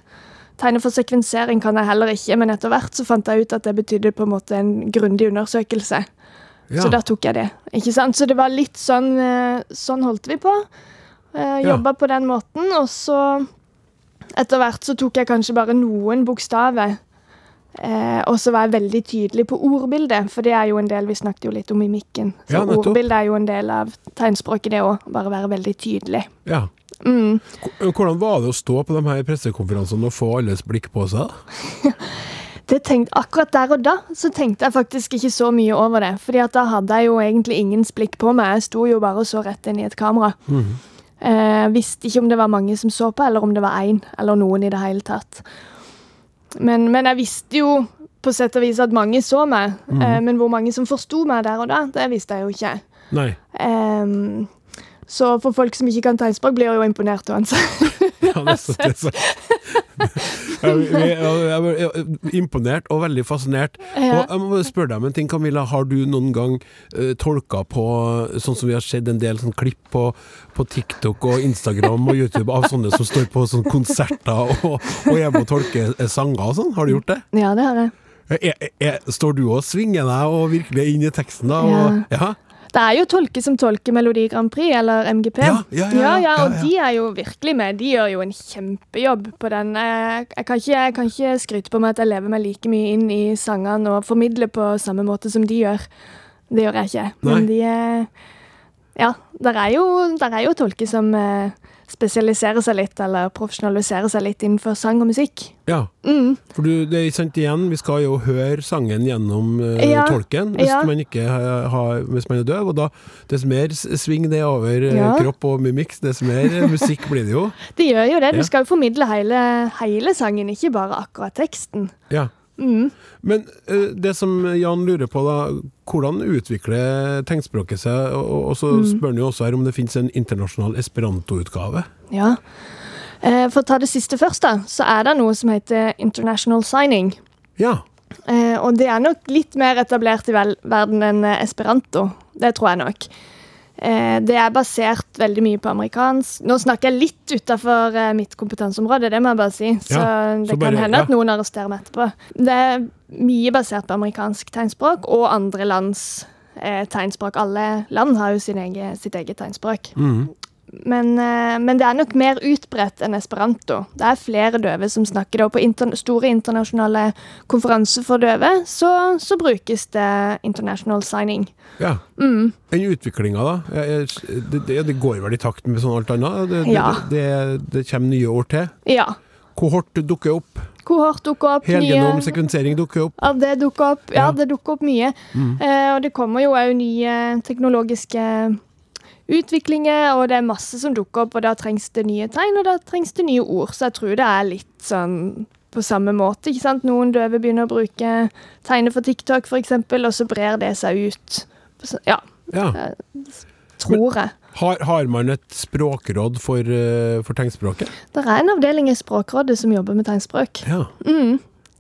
[SPEAKER 9] Tegnet for sekvensering kan jeg heller ikke, men etter hvert så fant jeg ut at det betydde på en måte en grundig undersøkelse.
[SPEAKER 2] Ja.
[SPEAKER 9] Så da tok jeg det. ikke sant? Så det var litt sånn eh, Sånn holdt vi på. Eh,
[SPEAKER 2] Ja.
[SPEAKER 9] På den måten, og så Etter hvert så tok jeg kanskje bare noen bokstaver. Eh, og så var jeg veldig tydelig på ordbildet, for det er jo en del Vi snakket jo litt om i mikken. Så
[SPEAKER 2] Ja,
[SPEAKER 9] ordbildet er jo en del av tegnspråket, det òg. Bare være veldig tydelig.
[SPEAKER 2] ja.
[SPEAKER 9] Mm.
[SPEAKER 2] Hvordan var det å stå på de her pressekonferansene og få alles blikk på seg? [laughs]
[SPEAKER 9] Det tenkte, akkurat der og da så tenkte jeg faktisk ikke så mye over det. fordi at da hadde jeg jo egentlig ingens blikk på meg. Jeg sto jo bare og så rett inn i et kamera. Eh, visste ikke om det var mange som så på, eller om det var én eller noen i det hele tatt. Men, men jeg visste jo på sett og vis at mange så meg. Eh, men hvor mange som forsto meg der og da, det visste jeg jo ikke.
[SPEAKER 2] Nei.
[SPEAKER 9] Ehm, så for folk som ikke kan tegnspråk, blir jeg jo imponert uansett. [laughs]
[SPEAKER 2] Ja, det er det er [laughs] jeg jeg imponert og veldig fascinert.
[SPEAKER 9] Ja.
[SPEAKER 2] Og jeg må spørre deg om en ting, Camilla. Har du noen gang uh, tolka på sånn som vi har sett en del sånn klipp på, på TikTok og Instagram og YouTube av sånne som står på sånn konserter og, og er med og tolke eh, sanger og sånn? Har du gjort det?
[SPEAKER 9] ja, det har jeg.
[SPEAKER 2] Er, er, er, står du og svinger deg og virkelig inn i teksten da? Og, ja.
[SPEAKER 9] Det er jo Tolke som tolker Melodi Grand Prix eller MGP.
[SPEAKER 2] Ja, ja, ja, ja,
[SPEAKER 9] Og de er jo virkelig med. De gjør jo en kjempejobb på den. Eh, Jeg kan, ikke, jeg kan ikke skryte på meg at jeg lever meg like mye inn i sangene og formidler på samme måte som de gjør. Det gjør jeg ikke.
[SPEAKER 2] Nei.
[SPEAKER 9] Men de er Ja, der er jo, der er jo Tolke som eh, spesialiserer seg litt, eller profesjonalisere seg litt innenfor sang og musikk.
[SPEAKER 2] ja.
[SPEAKER 9] Mm.
[SPEAKER 2] For du, det er sant igjen, vi skal jo høre sangen gjennom uh,
[SPEAKER 9] Ja,
[SPEAKER 2] tolken hvis
[SPEAKER 9] ja.
[SPEAKER 2] man ikke har, hvis man er døv. Og da, dess mer sving det er over eh,
[SPEAKER 9] Ja.
[SPEAKER 2] kropp og mimiks, dess mer eh, musikk blir det jo. [laughs]
[SPEAKER 9] det gjør jo det. Du skal jo formidle hele, hele sangen, ikke bare akkurat teksten.
[SPEAKER 2] Ja.
[SPEAKER 9] Mm.
[SPEAKER 2] Men eh, det som Jan lurer på, da, hvordan utvikler tegnspråket seg? Og, og- så
[SPEAKER 9] Mm.
[SPEAKER 2] spør han jo også her om det finnes en internasjonal esperanto-utgave.
[SPEAKER 9] Ja. Eh, For å ta det siste først, da, så er det noe som heter international signing.
[SPEAKER 2] Ja.
[SPEAKER 9] Eh, og det er nok litt mer etablert i verden enn esperanto. Det tror jeg nok. Eh, det er basert veldig mye på amerikansk Nå snakker jeg litt utafor eh, mitt kompetanseområde, det må jeg bare si. Så
[SPEAKER 2] Ja, så
[SPEAKER 9] det
[SPEAKER 2] bare-
[SPEAKER 9] kan hende at noen arresterer meg etterpå. Det er mye basert på amerikansk tegnspråk og andre lands eh, tegnspråk. Alle land har jo sin egen, sitt eget tegnspråk.
[SPEAKER 2] Mhm.
[SPEAKER 9] Men, eh, men det er nok mer utbredt enn esperanto. Det er flere døve som snakker det, og på inter store internasjonale konferanser for døve så, så brukes det international signing.
[SPEAKER 2] Ja.
[SPEAKER 9] Mm.
[SPEAKER 2] Den utviklinga, da? Det, det, det går vel i takt med sånn alt annet? Det,
[SPEAKER 9] Ja.
[SPEAKER 2] det, kommer nye år til?
[SPEAKER 9] Ja.
[SPEAKER 2] Kohort dukker opp.
[SPEAKER 9] Kohort dukker opp.
[SPEAKER 2] Helgenom sekvensering dukker opp.
[SPEAKER 9] Ja, det dukker opp. Ja,
[SPEAKER 2] Ja.
[SPEAKER 9] det dukker opp mye.
[SPEAKER 2] Mm.
[SPEAKER 9] Eh, og det kommer jo òg nye teknologiske utviklinger, og det er masse som dukker opp, og da trengs det nye tegn, og da trengs det nye ord. Så jeg tror det er litt sånn på samme måte, ikke sant. Noen døve begynner å bruke tegner for TikTok, eksempel, og så brer det seg ut. Ja,
[SPEAKER 2] Ja.
[SPEAKER 9] tror jeg.
[SPEAKER 2] Har, har man et språkråd for, eh, for tegnspråket?
[SPEAKER 9] Det er en avdeling i Språkrådet som jobber med tegnspråk.
[SPEAKER 2] Ja.
[SPEAKER 9] Mm.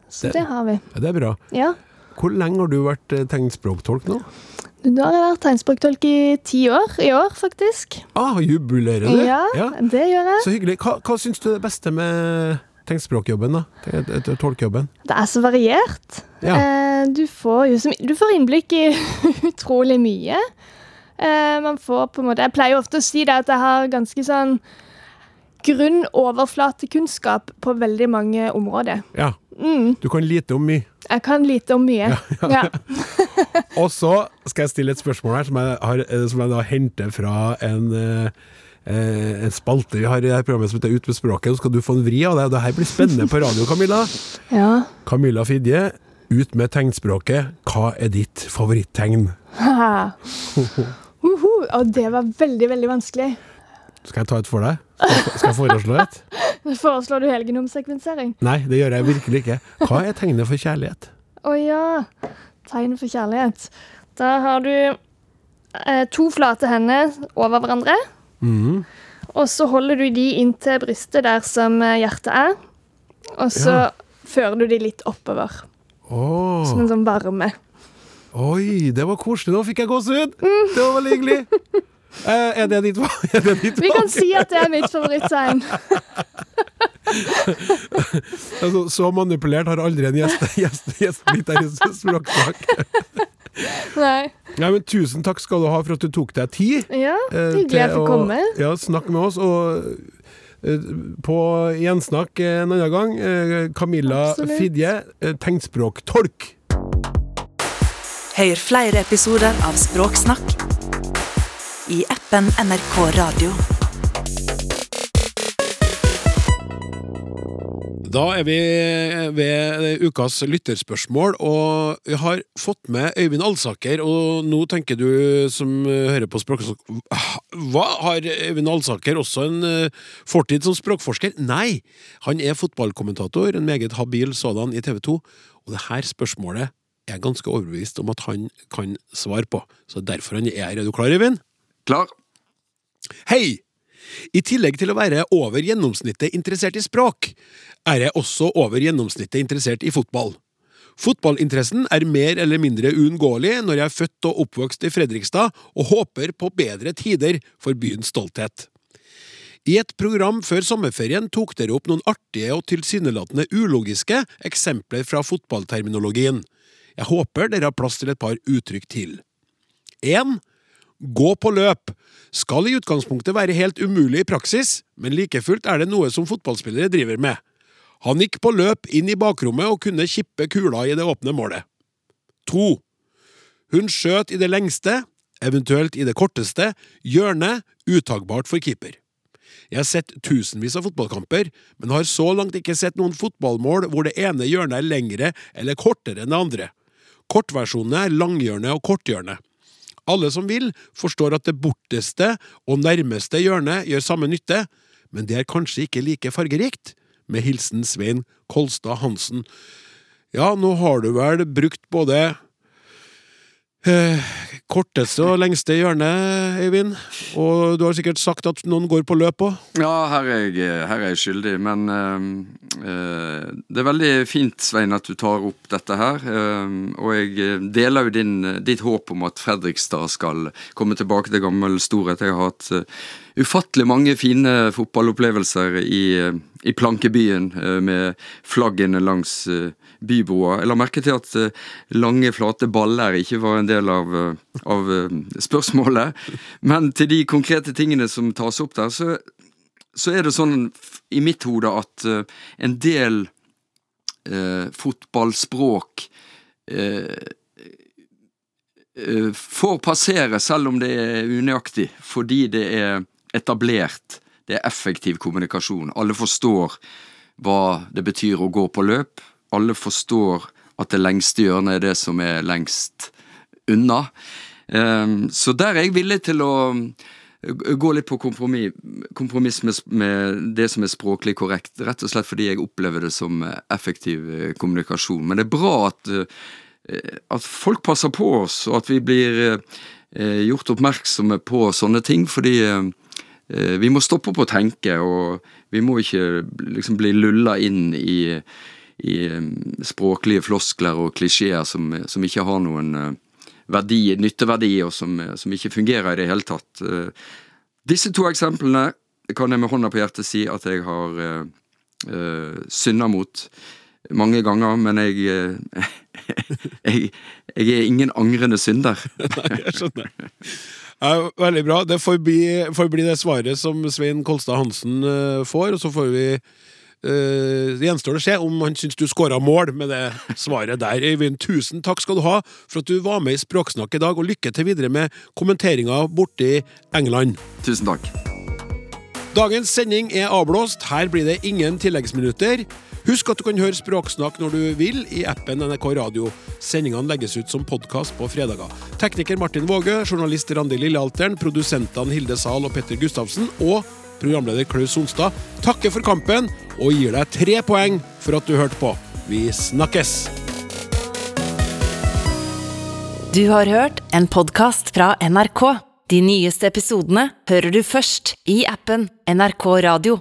[SPEAKER 9] Så
[SPEAKER 2] Det-
[SPEAKER 9] det har vi.
[SPEAKER 2] ja, det er bra.
[SPEAKER 9] Ja.
[SPEAKER 2] Hvor lenge har du vært eh, tegnspråktolk nå?
[SPEAKER 9] Da har jeg vært tegnspråktolk i ti år. I år, faktisk.
[SPEAKER 2] Ah, jubilerende.
[SPEAKER 9] Ja, det gjør jeg.
[SPEAKER 2] Så hyggelig. Hva, hva syns du er det beste med tegnspråkjobben, da? Tolkejobben?
[SPEAKER 9] Det er så variert.
[SPEAKER 2] Ja.
[SPEAKER 9] Eh, du, får du får innblikk i [laughs] utrolig mye. Eh, man får på en måte Jeg pleier ofte å si det at jeg har ganske sånn grunn overflatekunnskap på veldig mange områder.
[SPEAKER 2] Ja.
[SPEAKER 9] Mm,
[SPEAKER 2] Du kan lite om mye.
[SPEAKER 9] Jeg kan lite om mye. Ja. [laughs]
[SPEAKER 2] Og så skal jeg stille et spørsmål her, som jeg, har, eh, som jeg da henter fra en eh, eh, en spalte vi har i det programmet som heter Ut med språket. Så skal du få en vri av det. Det her blir spennende på radio, Camilla. [laughs]
[SPEAKER 9] ja.
[SPEAKER 2] Camilla Fidje, ut med tegnspråket. Hva er ditt favorittegn?
[SPEAKER 9] Haha. [laughs] Uhu, Og det var veldig, veldig vanskelig.
[SPEAKER 2] Skal jeg ta et for deg? Skal skal jeg foreslå et? [laughs]
[SPEAKER 9] Foreslår du helgenomsekvensering?
[SPEAKER 2] Nei, det gjør jeg virkelig ikke. Hva er tegnet for kjærlighet?
[SPEAKER 9] Å ja. Tegn for kjærlighet. Da har du eh, to flate hender over hverandre.
[SPEAKER 2] Mm.
[SPEAKER 9] Og så holder du de inntil brystet der som eh, hjertet er. Og så
[SPEAKER 2] Ja.
[SPEAKER 9] fører du de litt oppover.
[SPEAKER 2] Oh.
[SPEAKER 9] Som en sånn varme.
[SPEAKER 2] Oi, det var koselig. Nå fikk jeg gåsehud! Det var veldig hyggelig. [laughs] Eh, er det ditt, valg? [laughs]
[SPEAKER 9] Vi kan si at det er mitt favorittegn. [laughs]
[SPEAKER 2] altså, Så manipulert har aldri en gjest, [laughs] gjest, gjest blitt her i Språksnakk.
[SPEAKER 9] Nei.
[SPEAKER 2] Nei, men Tusen takk skal du ha for at du tok deg tid.
[SPEAKER 9] Ja,
[SPEAKER 2] eh,
[SPEAKER 9] hyggelig jeg fikk komme.
[SPEAKER 2] Ja, snakke med oss. Og eh, på gjensnakk en annen gang, Camilla
[SPEAKER 1] Absolutt.
[SPEAKER 2] Fidje, tegnspråktolk.
[SPEAKER 1] Hør flere episoder av Språksnakk i appen NRK Radio.
[SPEAKER 2] Da er vi ved ukas lytterspørsmål, og vi har fått med Øyvind Alsaker. Og nå tenker du som hører på språkforsk... Hva, har Øyvind Alsaker også en eh, fortid som språkforsker? Nei, han er fotballkommentator, en meget habil sådan i TV 2. Og det her spørsmålet er jeg ganske overbevist om at han kan svare på. Så derfor han er her. Er du klar, Øyvind?
[SPEAKER 3] Klar.
[SPEAKER 2] Hei! I tillegg til å være over gjennomsnittet interessert i språk, er jeg også over gjennomsnittet interessert i fotball. Fotballinteressen er mer eller mindre uunngåelig når jeg er født og oppvokst i Fredrikstad og håper på bedre tider for byens stolthet. I et program før sommerferien tok dere opp noen artige og tilsynelatende ulogiske eksempler fra fotballterminologien. Jeg håper dere har plass til et par uttrykk til. 1. Gå på løp skal i utgangspunktet være helt umulig i praksis, men like fullt er det noe som fotballspillere driver med. Han gikk på løp inn i bakrommet og kunne kippe kula i det åpne målet. 2. Hun skjøt i det lengste, eventuelt i det korteste, hjørnet, utagbart for keeper. Jeg har sett tusenvis av fotballkamper, men har så langt ikke sett noen fotballmål hvor det ene hjørnet er lengre eller kortere enn det andre. Kortversjonene er langhjørnet og korthjørne. Alle som vil, forstår at det borteste og nærmeste hjørnet gjør samme nytte, men det er kanskje ikke like fargerikt. Med hilsen Svein Kolstad Hansen. Ja, nå har du vel brukt både eh, korteste og lengste hjørne, Eivind. og du har sikkert sagt at noen går på løp òg?
[SPEAKER 3] Ja, her er jeg, her er jeg skyldig, men eh, eh, det er veldig fint, Svein, at du tar opp dette her. eh, og jeg deler jo din, ditt håp om at Fredrikstad skal komme tilbake til gammel storhet. Jeg har hatt eh, ufattelig mange fine fotballopplevelser i, eh, i plankebyen eh, med flaggene langs eh, bybroa. Jeg la merke til at eh, lange, flate baller ikke var en del av, eh, av eh, spørsmålet. Men til de konkrete tingene som tas opp der, så, så er det sånn i mitt hode at en del eh, fotballspråk eh, får passere selv om det er unøyaktig, fordi det er etablert. Det er effektiv kommunikasjon. Alle forstår hva det betyr å gå på løp. Alle forstår at det lengste hjørnet er det som er lengst unna. Eh, Så der er jeg villig til å eh, gå litt på kompromiss, med, det som er språklig korrekt, rett og slett fordi jeg opplever det som eh, effektiv eh, kommunikasjon. Men det er bra at, at folk passer på oss, og at vi blir gjort oppmerksomme på sånne ting, fordi vi må stoppe opp og tenke, og vi må ikke liksom bli lulla inn i, i eh, språklige floskler og klisjeer som, som ikke har noen eh, verdi, nytteverdi, og som, som ikke fungerer i det hele tatt. Eh, Disse to eksemplene kan jeg med hånda på hjertet si at jeg har uh, synda mot mange ganger, men jeg, uh, [laughs] jeg Jeg er ingen angrende synder. [laughs]
[SPEAKER 2] Nei, jeg skjønner. Ja, veldig bra. Det får bli, får bli det svaret som Svein Kolstad Hansen eh, får, og så får vi eh, Det gjenstår å se om han syns du scora mål med det svaret der. Øyvind, tusen takk skal du ha for at du var med i Språksnakk i dag, og lykke til videre med kommenteringa borti England.
[SPEAKER 3] Tusen takk.
[SPEAKER 2] Dagens sending er avblåst. Her blir det ingen tilleggsminutter. Husk at du kan høre Språksnakk når du vil i appen NRK Radio. Sendingene legges ut som podkast på fredager. Tekniker Martin Våge, journalist Randi Lillealteren, produsentene Hilde Zahl og Petter Gustavsen og programleder Klaus Solstad, takker for kampen og gir deg tre poeng for at du hørte på. Vi snakkes!
[SPEAKER 1] Du har hørt en podkast fra NRK. De nyeste episodene hører du først i appen NRK Radio.